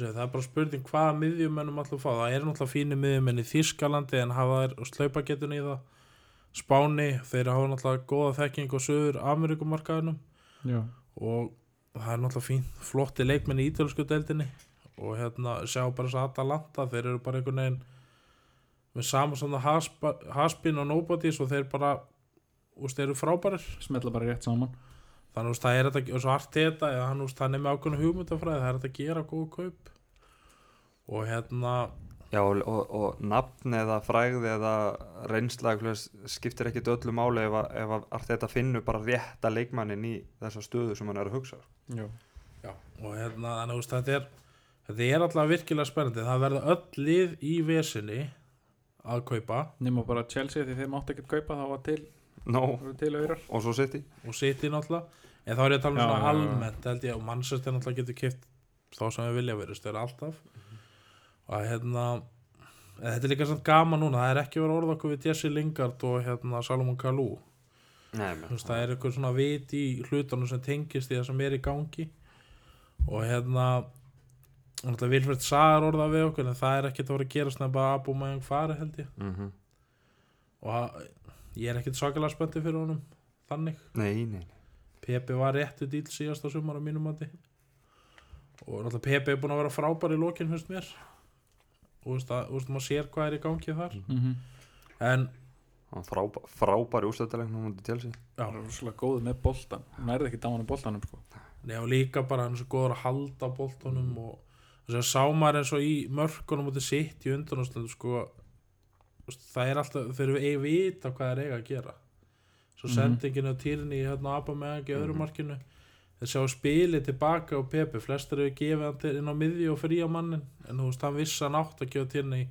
það er bara spurning hvaða miðjumennum alltaf fá. Það er náttúrulega fínir miðjumenn í Þískalandi en hafa þær slaupagetun í það? Spáni, þeir hafa náttúrulega góða þekking á söður Ameríkumarkaðinum Já. Og það er náttúrulega fín flotti leikmenn í ítölsku deildinni. Og hérna sjá bara þess að Atalanta þeir eru bara einhvern veginn með saman svona haspa- haspin og nobodies og þeir bara úst, eru frábærir. Smetla bara rétt saman. Þannig úst, það er þetta og svo Arteta eða hann úst, hann er með ákveðna hugmyndafræði það er þetta að gera góð kaup. Og hérna Já, og, og, og nafn eða frægð eða reynsla skiptir ekki öllu máli ef, að- ef að allt þetta finnur bara rétta leikmannin í þessa stöðu sem hann er að hugsa. Já. Já, og hérna, þannig að þetta er þetta er alltaf virkilega spennandi. Það verða öll lið í vesinni að kaupa. Nefna bara Chelsea því þeir mátt ekki kaupa það var til, no. til auðrar og svo í og City náttúrulega. En þá er ég að tala um Já, svona almennt held ég og Manchester náttúrulega getur kipt þá sem við vilja verið stöður alltaf. Og að, hérna en þetta er líka samt gaman núna það er ekki verið að orða okkur við Jesse Lingard og hérna Salomon Kalou. Nei, Þú veist, það er eitthvað svona vit í hlutunum sem tengist í það sem er í gangi. Og hérna náttúrulega Vilfred Sagar orða við okkur en það er ekkert að vera að gerast nefn bara Abu Mayang fari held ég. Mm -hmm. og að, ég er ekkert svakalega spenntið fyrir honum þannig. Nei, nei, nei. Pepe var réttu dýl síðasta sumar á mínum mati. Og náttúrulega Pepe er búin að vera frábær í lokin fyrst mér. Og þú veist að, maður sér hvað er í gangi þar. Mm -hmm. en, Hann var frábær, frábær úrstættilegnum mútið til sig já, Það er svolítið góð með boltan Nærði ekki dáman í boltanum sko. Nei, og líka bara hann er svo góður að halda boltunum og þess að sá maður eins og í mörkunum út í sitt í undanústlundu sko. Það er alltaf, þeir eru eigi vita hvað þeir eiga að gera. Svo Mhm. sendingin á týrni í hérna Abameyang í öðru Mhm. markinu. Þeir sjá spilið tilbaka á Pepe. Flestir hefur gefið hann inn á miðju og fría mannin en þú veist, hann vissi hann átt að gefa týrni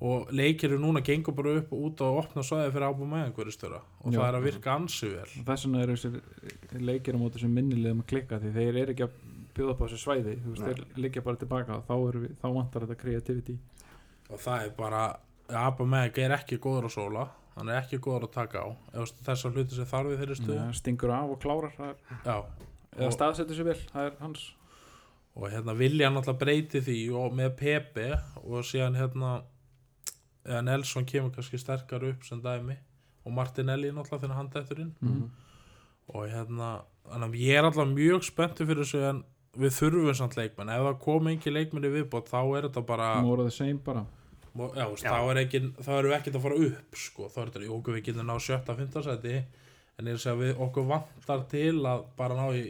og leikir eru núna gengur bara upp og út og opna svæði fyrir Abameyang hverju störa og Já. það er að virka ansi vel. Þess vegna eru leikir á móti sem minnilegum að klikka því þeir eru ekki að bjóða upp á þessu svæði þú veist, þeir liggja bara tilbaka þá, við, þá vantar þetta creativity. Og það er bara Abameg er ekki góður að sóla hann er ekki góður að taka á. Þessar hluti sem þarf við þeirri stuð stingur af og klárar er, já, eða staðsetur sér vel, það er hans. Og hérna vilja hann alltaf breyti því og með Pepe og síðan hérna Nelson kemur kannski sterkar upp sem dæmi og Martinelli náttúrulega þegar hann dættur inn. Mhm. og hérna ég er alltaf mjög spenntu fyrir þessu en við þurfum samt leikmenn. Ef það kom ekki leikmenn í viðbót þá er þetta bara more of the same bara. Já, veist, Já. þá er ekki, þá erum við ekkert að fara upp sko, þá er þetta, jú, okkur við getum ná sjötta, fymta seti, en ég er að segja við okkur vantar til að bara ná í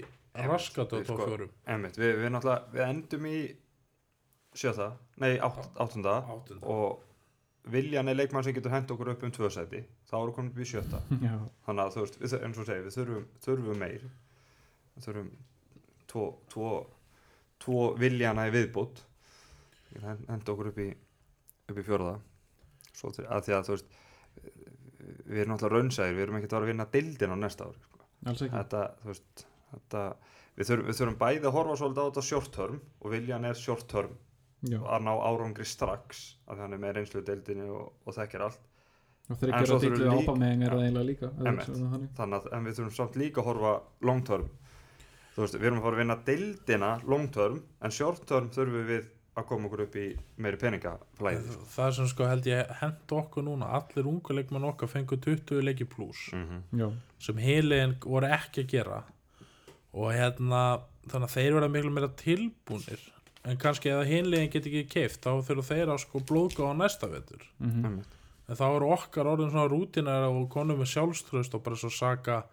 raskat á við tók sko- fjórum. Einmitt, við, við náttúrulega, við endum í sjötta, nei átt, áttunda. áttunda. og Viljan er leikmann sem getur hent okkur upp um tvö seti þá erum við komin upp í sjötta. Já, þannig að þú veist, við, eins og segir, við þurfum, þurfum meir. Við þurfum tvo, tvo, tvo viljana í viðbútt henda okkur upp í upp í fjórða. Svo til, að því að þú veist við erum náttúrulega raunsæðir, við erum ekki að fara að vinna dildin á næsta ári sko. ekki. Þetta, veist þetta, við, þurfum, við þurfum bæði að horfa svolítið á þetta short term og viljan er short term já, að ná árangri strax að hann er með reynslu í deildinni og, og þekkir allt. Og þeir En svo þurfum dýtlið við líka- ápamegin er það eiginlega líka þannig. þannig að en við þurfum samt líka að horfa long term þú veist, við erum að fara að vinna deildina long term en short term þurfum við að koma okkur upp í meiri peningaflæði það er sem sko held ég hend okkur núna allir ungu leikmenn okkar fengur 20 leiki pluss mm -hmm. já, sem heiliðin voru ekki að gera. Og hérna þannig að þeir verða miklu meira tilbúnir. En kannski ef heiliðin get ekki keift þá þurfa þeir að sko blóðga á næsta vetur. Mhm, en þá eru okkar orðin svona rútinar og konum með sjálfströst og bara svo Saka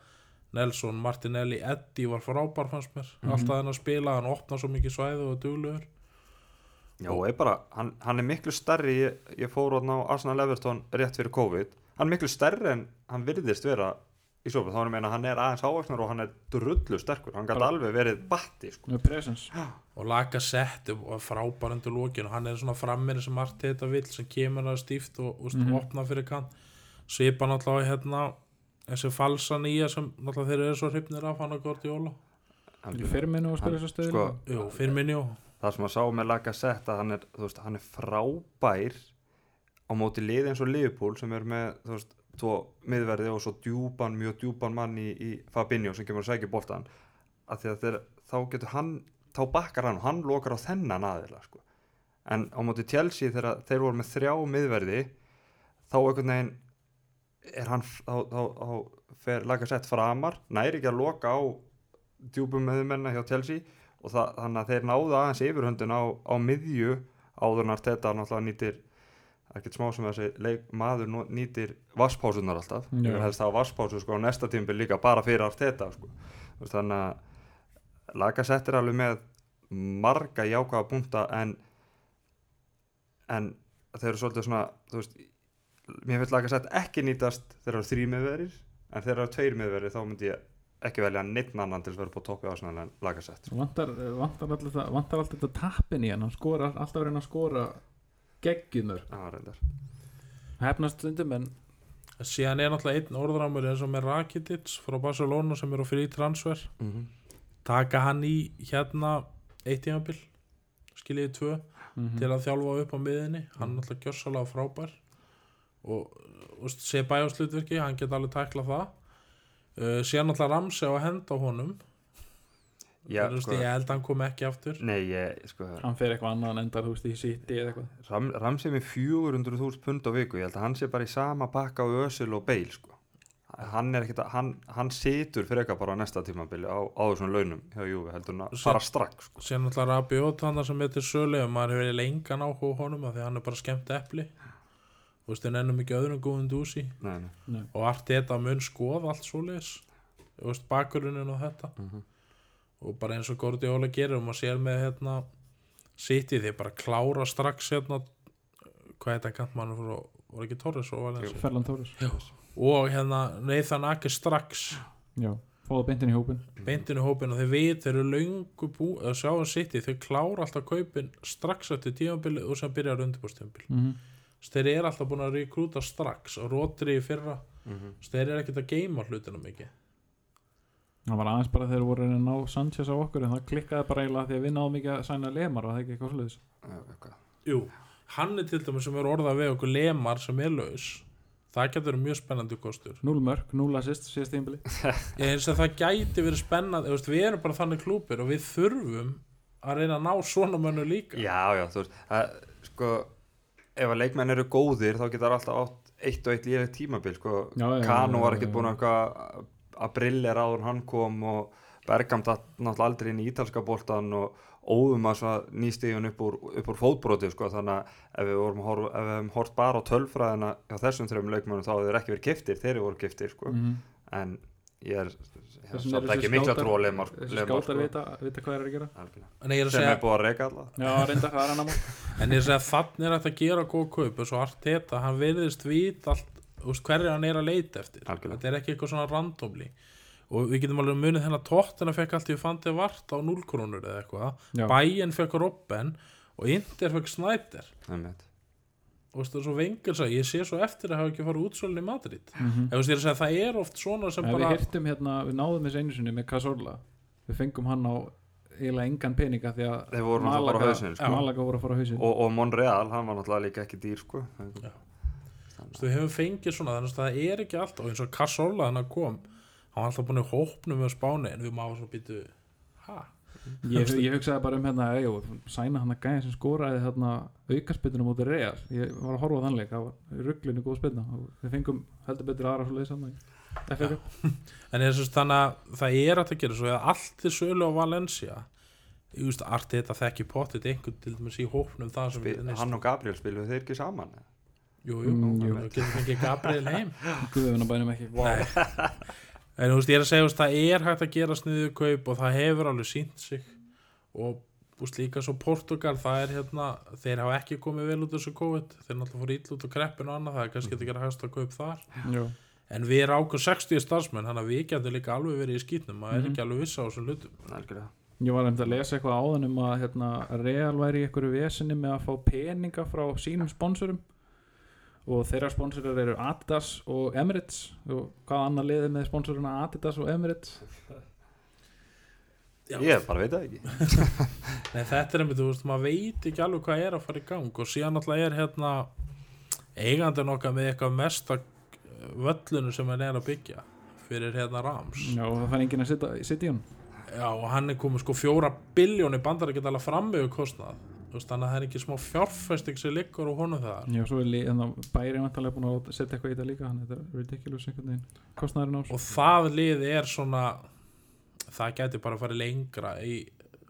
Nelson, Martinelli, Eddie var frábær fannst mér, Mhm. alltaf henn að spila hann opna svo mikið svæðu og duglegur. Já, og er bara, hann, hann er miklu stærri ég, ég fór hann á Arsenal Everton rétt fyrir COVID, hann er miklu stærri en hann virðist vera í sofa þá er meina að hann er aðeins ávaksnar og hann er drullu sterkur, hann gæti alveg verið batti sko. og laga sett og frábær undir lókin og hann er svona frammir sem allt þetta vill sem kemur að stíft og, og Mhm. opna fyrir kant. Svipa náttúrulega hérna þessi falsa nýja sem náttúrulega þeir eru svo hrifnir af hann að Hann- í fyrminu og spila hann- þess að stöðu sko, Jú, fyrir minni og það sem að sá með Lacazette að hann er, veist, hann er frábær á móti liði eins og Liverpool sem er með þú veist, tvo miðverði og svo djúpan, mjög djúpan mann í, í Fabinho sem kemur að sækja boltan að því að þeir, þá getur hann þá bakkar hann og hann lokar á þennan aðila sko. en á móti Chelsea þegar þeir voru með þrjá miðverði þá einhvern veginn er hann, þá, þá, þá fer Lacazette framar, næri ekki að loka á djúpum miðmenna hjá Chelsea og það, þannig að þeir náðu aðeins yfirhundin á, á miðju áðurnar þetta náttúrulega nýtir ekkert smá sem þessi leik, maður nýtir vasspásunar alltaf vil helst hafa vasspásu sko á næsta tímbil líka bara fyrir allt þetta sko. Þannig að Lacazette er alveg með marga jákvæða punta en en þeir eru svolítið svona þú veist, mér finnst Lacazette ekki nýtast þegar það eru þrý miðverir en þegar það eru tveir miðverir þá myndi ég ekki velja neitt annan til að vera på toppi ásnæðan en Lacazette vantar, vantar, allir það, vantar alltaf þetta tappin í hann. Hann skora, alltaf að reyna að skora geggjumur, hefnast stundum en síðan er náttúrulega einn orðramur eins og með Rakitic frá Barcelona sem eru fyrir transfer. Mm -hmm. taka hann í hérna eitt tímabil skiljiði tvö Mhm. til að þjálfa upp á miðinni hann er náttúrulega gjörsalega frábær og, og sé bæjáslutverki hann geta alveg tækla það. Uh, síðan náttúrulega Ramsey á að henda honum. Já, Þú veist, sko, ég held að hann kom ekki aftur. Nei, ég, sko, hann fer eitthvað annað en endar þú veist í City eða eitthvað. Ram, Ramsey með 400.000 pund á viku, ég held að hann sé bara í sama pakka á Ösil og Bale, sko. Hann er ekkert að, hann, hann situr fyrir eitthvað bara á næsta tímabili á, á þessum launum hjá Júfi, heldur hann að fara strax, sko. síðan náttúrulega Rabiot hann sem heitir Söle og maður hefur eiginlega engan áhuga á honum af því að hann er bara skemmt epli þú veist, en ennum ekki öðrum góðum dúsi. Nei, nei. Nei. og allt þetta mun skoða allt svoleiðis. Þú veist, bakgrunin og þetta. Mhm. og bara eins og Guardiola gerir og maður sér með hérna City þeir bara klára strax hérna hvað heit að kant mann frá var ekki Torres Ferland Torres. Og hérna Nathan Ake strax. Já, fóða beintin í hópin beintinu hópin og þeir veit þeir eru löngu bú að sjáum City þeir klára alltaf kaupin strax eftir tímabilið og sem byrjar undirbúrstímabil mm -hmm. Þeir eru alltaf búin að rekrúta strax og rótri í fyrra. Mhm. þeir eru ekkert að geima hlutina mikið. Það var aðeins bara þegar við voru að ná Sanchez á okkur en það klikkaði bara eiginlega því að við náðum ekki að sæna lemar og það er ekki eitthvað sluðis eitthvað. Jú, hann er til dæmis sem er orðað við okkur lemar sem er laus. Það getur verið mjög spennandi kostur. 0 mörg, 0 assist, síðast ég eins og það gæti verið spennandi við erum bara þannig klúpir og við þurfum að reyna að ná svona mönnu líka. Já, já, þú veist, sko, ef að leikmenn eru góðir þá getur alltaf átt eitt og eitt lífið tímabil, sko, Já, já, Kanu var ekkert búin að að brillera áður hann kom og Bergam datt náttúrulega aldrei inn í ítalska boltan og óðum að nýstíðun upp upp úr fótbroti, sko, þannig að ef við hefum hort bara á tölfræðina hjá þessum þreim leikmennum þá hefur þeir ekki verið giftir, þeir eru voru giftir, sko, mm en ég er, samt eru ekki þessi mikla trú á lemar, þessi skátar sko, vita, vita hvað er að gera. Er að sem segja er búið að reyka alla. Já, reynda það er annar mál. En ég segi að þannig er hægt að gera góð kaup og svo Arteta, hann verðist vít allt, hverju hann er að leita eftir. Algjörlega. þetta er ekki eitthvað svona randomli og við getum alveg munið þennan tóttina fekk allt í fandi vart á 0 krónur eða eitthvað. Bayern fekk Robben og Inter fekk Snyder Einmitt. Og veist, og svo vengur sagði, ég sé svo eftir að hafa ekki farið útsölun í Madrid Mhm. ef þú er að segja, það er oft svona sem En við bara, hirtum hérna, við náðum þessu einu sinni með Cazorla við fengum hann á eiginlega engan peninga því að voru bara á hausinu sko. Malaga voru að fara á hausin og, og Monreal, hann var náttúrulega líka ekki dýr sko. Já. þú við hefum fengið svona þannig að það er ekki alltaf, og eins og Cassola hann kom, hann var alltaf búin í hópnum með Spáni, en við máum svona býtu ha, ég, ég hugsaði bara um hérna jú, sæna hann að gæja sem skoraði hérna aukarspillinu mútið Real. Ég var að horfa á þannleik, það var rugglinu góð spilna og við fengum heldur betur aðra svo leiðis En ég syns þannig að það er að gera svo að allt er sölu á Valencia. Ég veist, Arteta þekki pottit einhvern til dæmis í hópnum það sem Spil, við hann og Gabriel spiluðu þeir ekki saman Jú, jú, Mm, jú. getum fengið Gabriel heim. Guðuna bænum ekki. Wow. En þú veist, ég er að segja, veist, það er hægt að gera sniðu kaup og það hefur alveg sínt sig. Og veist, líka svo Portugal, það er hérna þeir hafa ekki komið vel út úr þessu COVID. Þeir náttúrulega fór ill út úr kreppinu og annað það er kannski ekki að hægst að kaup þar. Jú. en við erum ákveð 60 starfsmenn þannig að við getum líka alveg verið í skýtnum maður er Mhm. ekki alveg viss á þessum hlutum. Ég var að lesa eitthvað áðan um að hérna, Real væri í einhverju vesinni með að fá peninga frá sínum sponsorum og þeirra sponsorar eru Adidas og Emirates. Og hvað annar liði með sponsoruna Adidas og Emirates? Já. ég bara veit það ekki. Nei, þetta er einmitt, þú veist, maður veit ekki alveg hvað er að fara í gang. Og síðan alltaf er hérna eigandinn okkar með eitthvað mesta völlunu sem hann er að byggja fyrir hérna Rams. Já, það fær enginn að sitja, sitja í hann Já, og hann er komið sko fjóra biljóni bandar að geta alveg fram með kostnað þannig að það er ekki smá fjárfesting sem liggur og honum það Já, svo er li- en það bæri vantarlega búin að setja eitthvað í þetta líka þannig að þetta er ridiculous einhvern veginn kostnæðurinn ás og það lið er svona það gæti bara að fara lengra í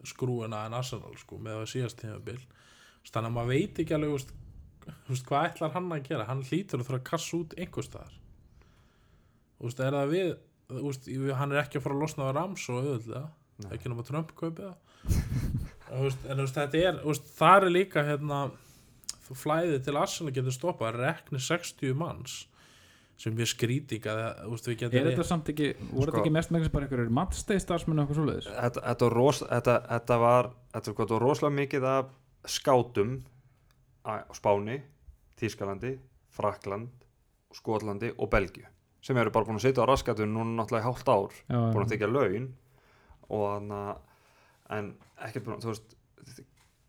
skrúina en Arsenal sko, með það síðast tímabil. Þannig að maður veit ekki alveg veist, veist, hvað ætlar hann að gera? Hann hlýtur að þurfa að kassa út einhvers staðar. Veist, er það við veist, hann er ekki að fara að losna við Rams og auðvitað, ekki náma Trump kaupið Og veist, en veist, þetta er það er líka hérna þú flæðið til Arsenal getur stoppað rekni 60 manns sem við að við getum Er þetta samt ekki, voru þetta Sko- ekki mest með bara einhverjir matsteg starfsmenn og eitthvað svoleiðis? þetta, þetta, var ros, þetta, þetta var þetta var rosalega mikið af skátum á Spáni, Þískalandi Frakland, Skotlandi og Belgíu sem eru bara búin að sitja á raskatunum núna náttúrulega í hálft ár Já, búin að þykja laun og þannig að en ekkert búin þú veist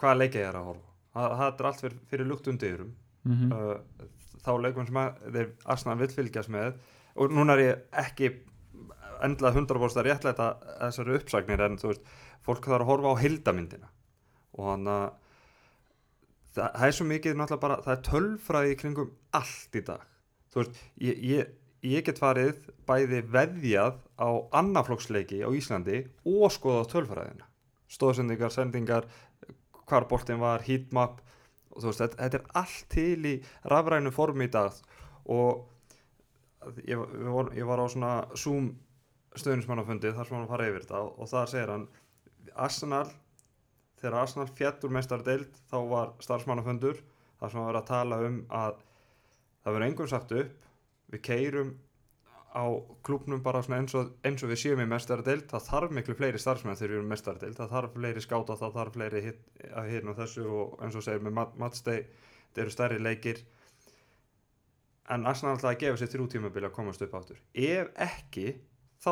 hvaða leikið ég er að horfa? Það, það er allt fyrir, fyrir lukt undirum mm uh, þá leikmenn sem að þeir Arsenal vill fylgjast með. Og núna er ég ekki endla 100% að réttlæta þessari uppsagnir en þú veist, fólk þarf að horfa á hildamyndina og þannig að það, það er svo mikið náttúrulega bara, það er tölfræði kringum allt í dag. Þú veist, ég, ég, ég get farið bæði veðjað á annaflokksleiki á Íslandi og skoða tölfræðina stóðsendingar, sendingar hvar boltin var, heatmap og þú veist, þetta, þetta er allt til í rafrænu formi í dag. Og ég, vor, ég var á svona Zoom stöðnismannafundi þar sem hann fara yfir þetta og, þar segir hann Arsenal, þegar Arsenal fjall úr mestardeild þá var starfsmannafundur þar sem hann var að tala um að það verður engum sagt upp við keirum á klubnum bara eins og, eins og við séum í mestardeild það þarf miklu fleiri starfsmenn þegar við erum mestardeild það þarf fleiri skáta, það þarf fleiri hit, að hérna og þessu og eins og segir með mat, matsteg þetta eru stærri leikir. En Arsenal alltaf að gefa sér þrjú tímabili að komast upp áttur ef ekki þá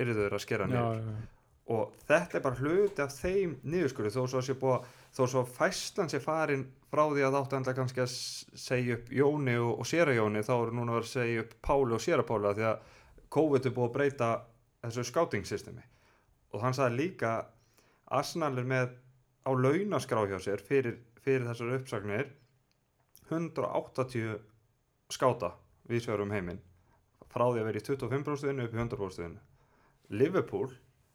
eru þeir að skera já, niður. já, já. og þetta er bara hluti af þeim niðurskurði þó svo að sé búið að þó svo fæslan sé farin frá því að áttu enda kannski að segja upp Jóni og, og Séra Jóni þá eru núna að segja upp Páli og Séra Páli því að COVID er búið að breyta þessu scouting systemi. Og hann sagði líka Arsenal er með á launaskrá hjá sér fyrir, fyrir þessar uppsagnir 180 skáta vísvegar um heiminn frá því að vera í 25% upp í 100% Liverpool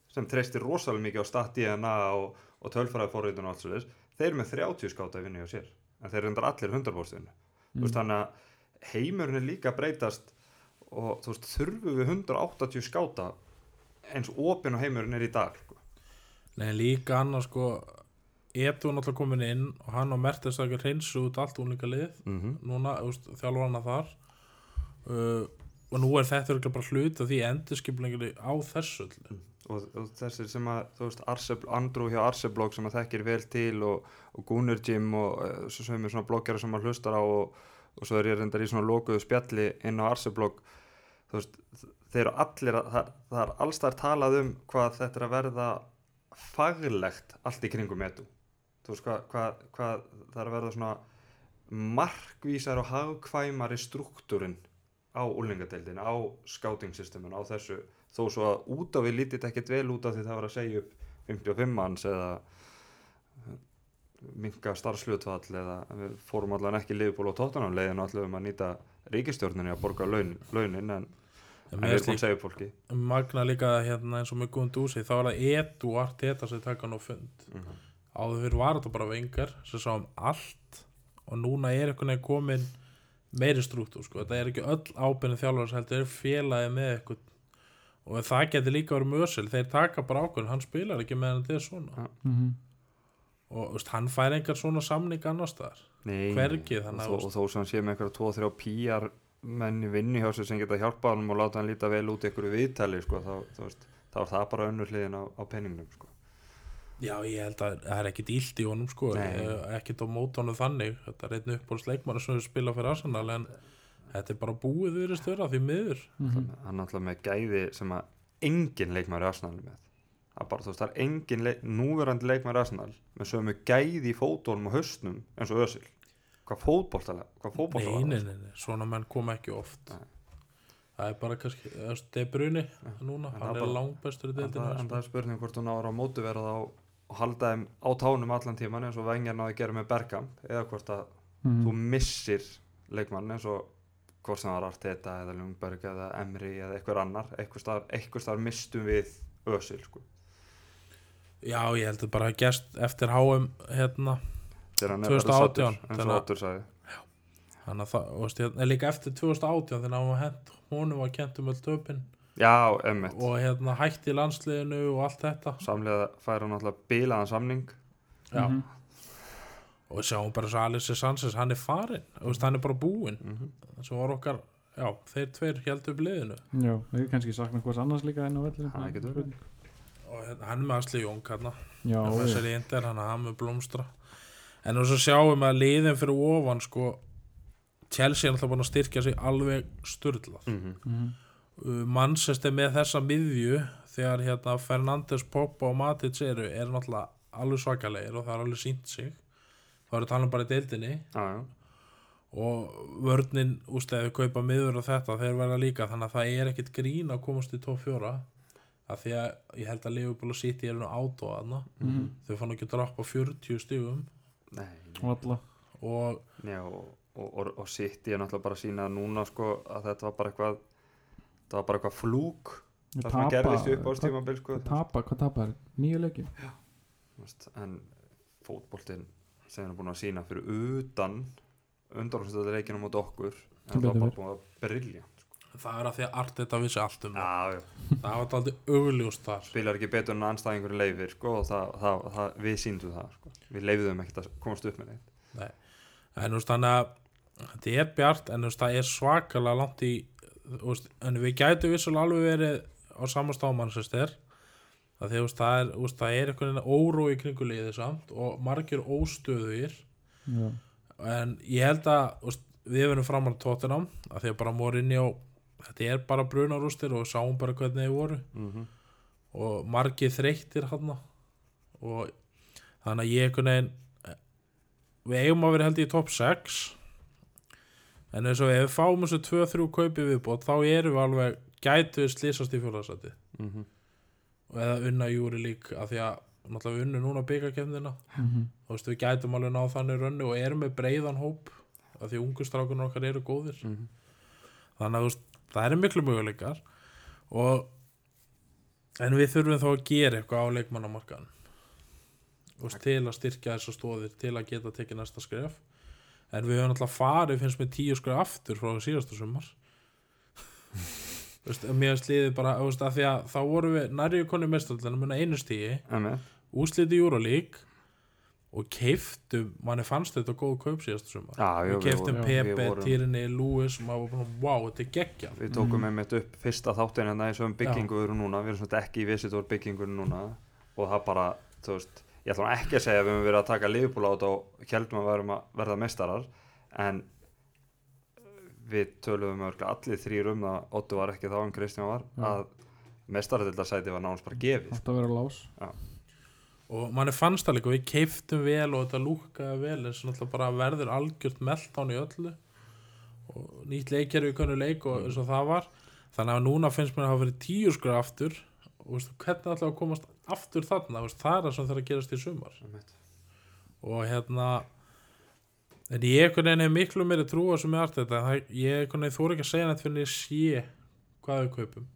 sem treystir rosalega mikið á stat DNA og, og tölfræðforritun og allt svo þeir eru með 30 skáta að vinna hjá sér en þeir eru endar allir 100% mm. veist, þannig að heimurinn er líka að breytast og þú veist, þurfum við 180 skáta eins opinn og heimurinn er í dag sko. Nei, líka annars sko Edu náttúrulega komin inn og hann og Mertens að reynsu út allt únleika lið mm -hmm. núna, þjálfur hana þar uh, og nú er þetta bara hluti af því endurskiplinginni á þessu öllu. Og, og þessir sem að þú veist, Arse, Andrew hjá Arseblog sem að þekkir vel til og, og Gunnar Jim og uh, svo sem er svona bloggera sem að hlustar á og, og svo er ég reyndar í svona lokuðu spjalli inn á Arseblog þú veist, þeir eru allir að, það, það er alls þar talað um hvað þetta er að verða faglegt allt í kringum etu þú veist hvað, hvað, hvað það er að verða svona markvísar og hagkvæmari struktúrin á úlingadeildin, á scouting systemun, á þessu. Þó svo að út á við lítið ekkert vel út af því það var að segja upp 55 manns eða minka starfslutfall eða við fórum allan ekki liðból og tóttunum leiðin og allavega um að nýta ríkistjórninni að borga laun, launin en, En við erum að segja fólki. magna líka hérna eins og með Gundúsi þá er það Edu og Arteta sem taka nú fund. Mm -hmm. áður fyrir var þetta bara vengar sem sá um allt og núna er einhvern veginn komin meiri strúktúr sko. þetta er ekki öll ábyrðin þjálfars heldur er félagi með eitthvað og það getur líka verið mösil þeir taka bara ákvörðin, hann spilar ekki meðan þetta er svona Ja. Mhm. og veist, hann fær engar svona samning annars staðar Nei, Hvergi, og, þó, og þó sem hann sé með einhverja 2-3 pýjar menn í vinnu hjá sér sem geta hjálpað hann og láta hann líta vel út í einhverju viðtali sko, þá, þú veist, þá er það bara önnur hliðin á, á penningnum sko. Já ég held að það er ekkit illt í honum sko. Eh, ekkit á mót honum þannig. Þetta er einn uppbúrst leikmann sem spila fyrir Arsenal en þetta er bara búið virðist vera því miður. Mhm. Þannig að hann er alltaf með gæði sem að engin Arsenal er með. Það er bara, þú veist, það er engin leik, núverandi leikmæri Arsenal með sömu gæði í fótólum og haustnum eins og Ösil hvað fótboltalega, hvað nei, fótboltalega nei, nei, nei, svona menn koma ekki oft. Nei. það er bara kannski þú veist, De Bruyne núna, En hann það er bara- langbestur í deildinu það, en það er spurning hvort hún ára á móti vera þá og halda þeim á tánum allan tíman eins og Vengar náði að gera með Bergkamp eða hvort að Mhm. þú missir leikmann eins og hvort sem það var Arteta eða Lundberg eða Emri eða eitthvað annar eitthvað starf, mistum við Ösil sko. já ég held að bara gest eftir HM hérna þegar hann er 2018, bara sattur eins og þannig að- þannig að það, og hérna, líka eftir 2018 þegar hann var hent, honum var kent um öll töpin Já, emmitt og hérna hætti í landsliðinu og allt þetta. Samlega fær hann alltaf bílaðan samning. Já, Mhm. og sjáum bara svo Alice Sanchez, hann er farin veist, hann er bara búinn. Mm sem var okkar, já, þeir tveir heldur upp liðinu. Já, við kannski sakna hvers annars líka enn á velli Það getur verið. og hérna, hann er með Asli Jóng hérna. Já, já. þessari indir, hann er hann með blómstra. En og svo sjáum við að liðin fyrir ofan sko Chelsea er alltaf búin að styrkja sig alveg sturlað. -hmm. Mhm. uh, Manchester með þessa miðju þegar hérna Fernandes, Poppa og Matic eru er náttúrulega alveg svakalegir og það er alveg sínt sig. Þá eru talað bara í deildinni. Já, já. Og vörnin ústæði kaupa miður og þetta þeir verða líka þannig að það er ekkit grín að komast í top 4 af því að ég held að Liverpool og City eru nú átó aðna Mhm. þau fann ekki að droppa 40 stigum. Nei, Og og og, og, sitt ég náttúrulega bara að sína núna sko að þetta var bara eitthvað það var bara eitthvað flúk það sem gerðist upp á stímabil sko Tapa, hvað tapar? Nýju leiki? Þú veist, en fótboltinn sem hann er búin að sína fyrir utan undanúrstöðuleikinu mot okkur en það var bara búin að brilja það er að því að Arteta vissi allt um það. Já, já. Það var aldrei augljóst þar. Spilar ekki betur en anstæðingur leifir sko, og það, það, það, við síndum það sko. við leifðum ekkert að komast upp með neitt. En þú veist þannig að þetta er bjart en þú veist það er svakalega langt í veist, en við gætu vissulega alveg verið á samastáman sem styr það það er, veist, það er einhvern veginn óró í kringu liðið samt og margir óstöðuir Já, en ég held að veist, við verðum framar tóttinam að því að bara Morinni og þetta er bara brunarústir og sáum bara hvernig þeir voru. Mm og margir þreyttir hann og þannig að ég einhvern veginn við eigum að vera held í top 6 en eins og ef við fáum þessu 2-3 kaupi viðbót þá erum við alveg gætu við slýsast í fjóðarsæti -hmm. og eða unna júri lík af því að náttúrulega við unnu núna byggakefnina Mhm. þú veist við gætum alveg náð þannig rönnu og erum með breiðan hóp af því ungustrákunar okkar eru góðir Mhm. þannig að veist, það eru miklu möguleikar og en við þurfum þá að gera eitthvað á leikmannamarkaðan Þú veist, til að styrkja þessar stóðir til að geta tekið næsta skref en við höfum alltaf farið finnst með tíu skref aftur frá síðastu sumar. Mér finnst liðið bara veist, að því að þá vorum við nærri konni mestarlega með einu stíi Emme, úsliti Júralík og keiftum, manni fannst þetta góð kaup síðastu sumar. Já, jú, við keiftum Pepe, Tirinni, Lewis og maður var bara, wow, þetta er geggja Við tókum einmitt upp fyrsta þáttin en það er svo um byggingu við erum núna, við erum svona ekki í visitor byggingunum núna. Og það bara, þú veist, ég ætla nú ekki að segja að við höfum verið að taka liðbúla át og heldum að verðum að verða meistarar en við töluðum örgulega allir þrýr um það, Otto var ekki þá en Kristján var, Já. að meistaradildasæti var nánast bara gefið. Alltaf vera lás. Og manni fannst það líka, við keiftum vel og þetta lúkkaði vel eins og náttúrulega bara verður algjört meltán í öllu. Og nýtt leikjari við konu leik og eins og það var. Þannig að núna finnst mér að hafa verið tíu skur aftur. Og veistu, hvernig ætlaðu að komast aftur þarna, það er það sem þarf að gerast í sumar. Og hérna en ég einhvern veginn er miklu meiri trúa sem er allt þetta, ég einhvern veginn þóri ekki að segja nætt fyrir ég sé hvað við kaupum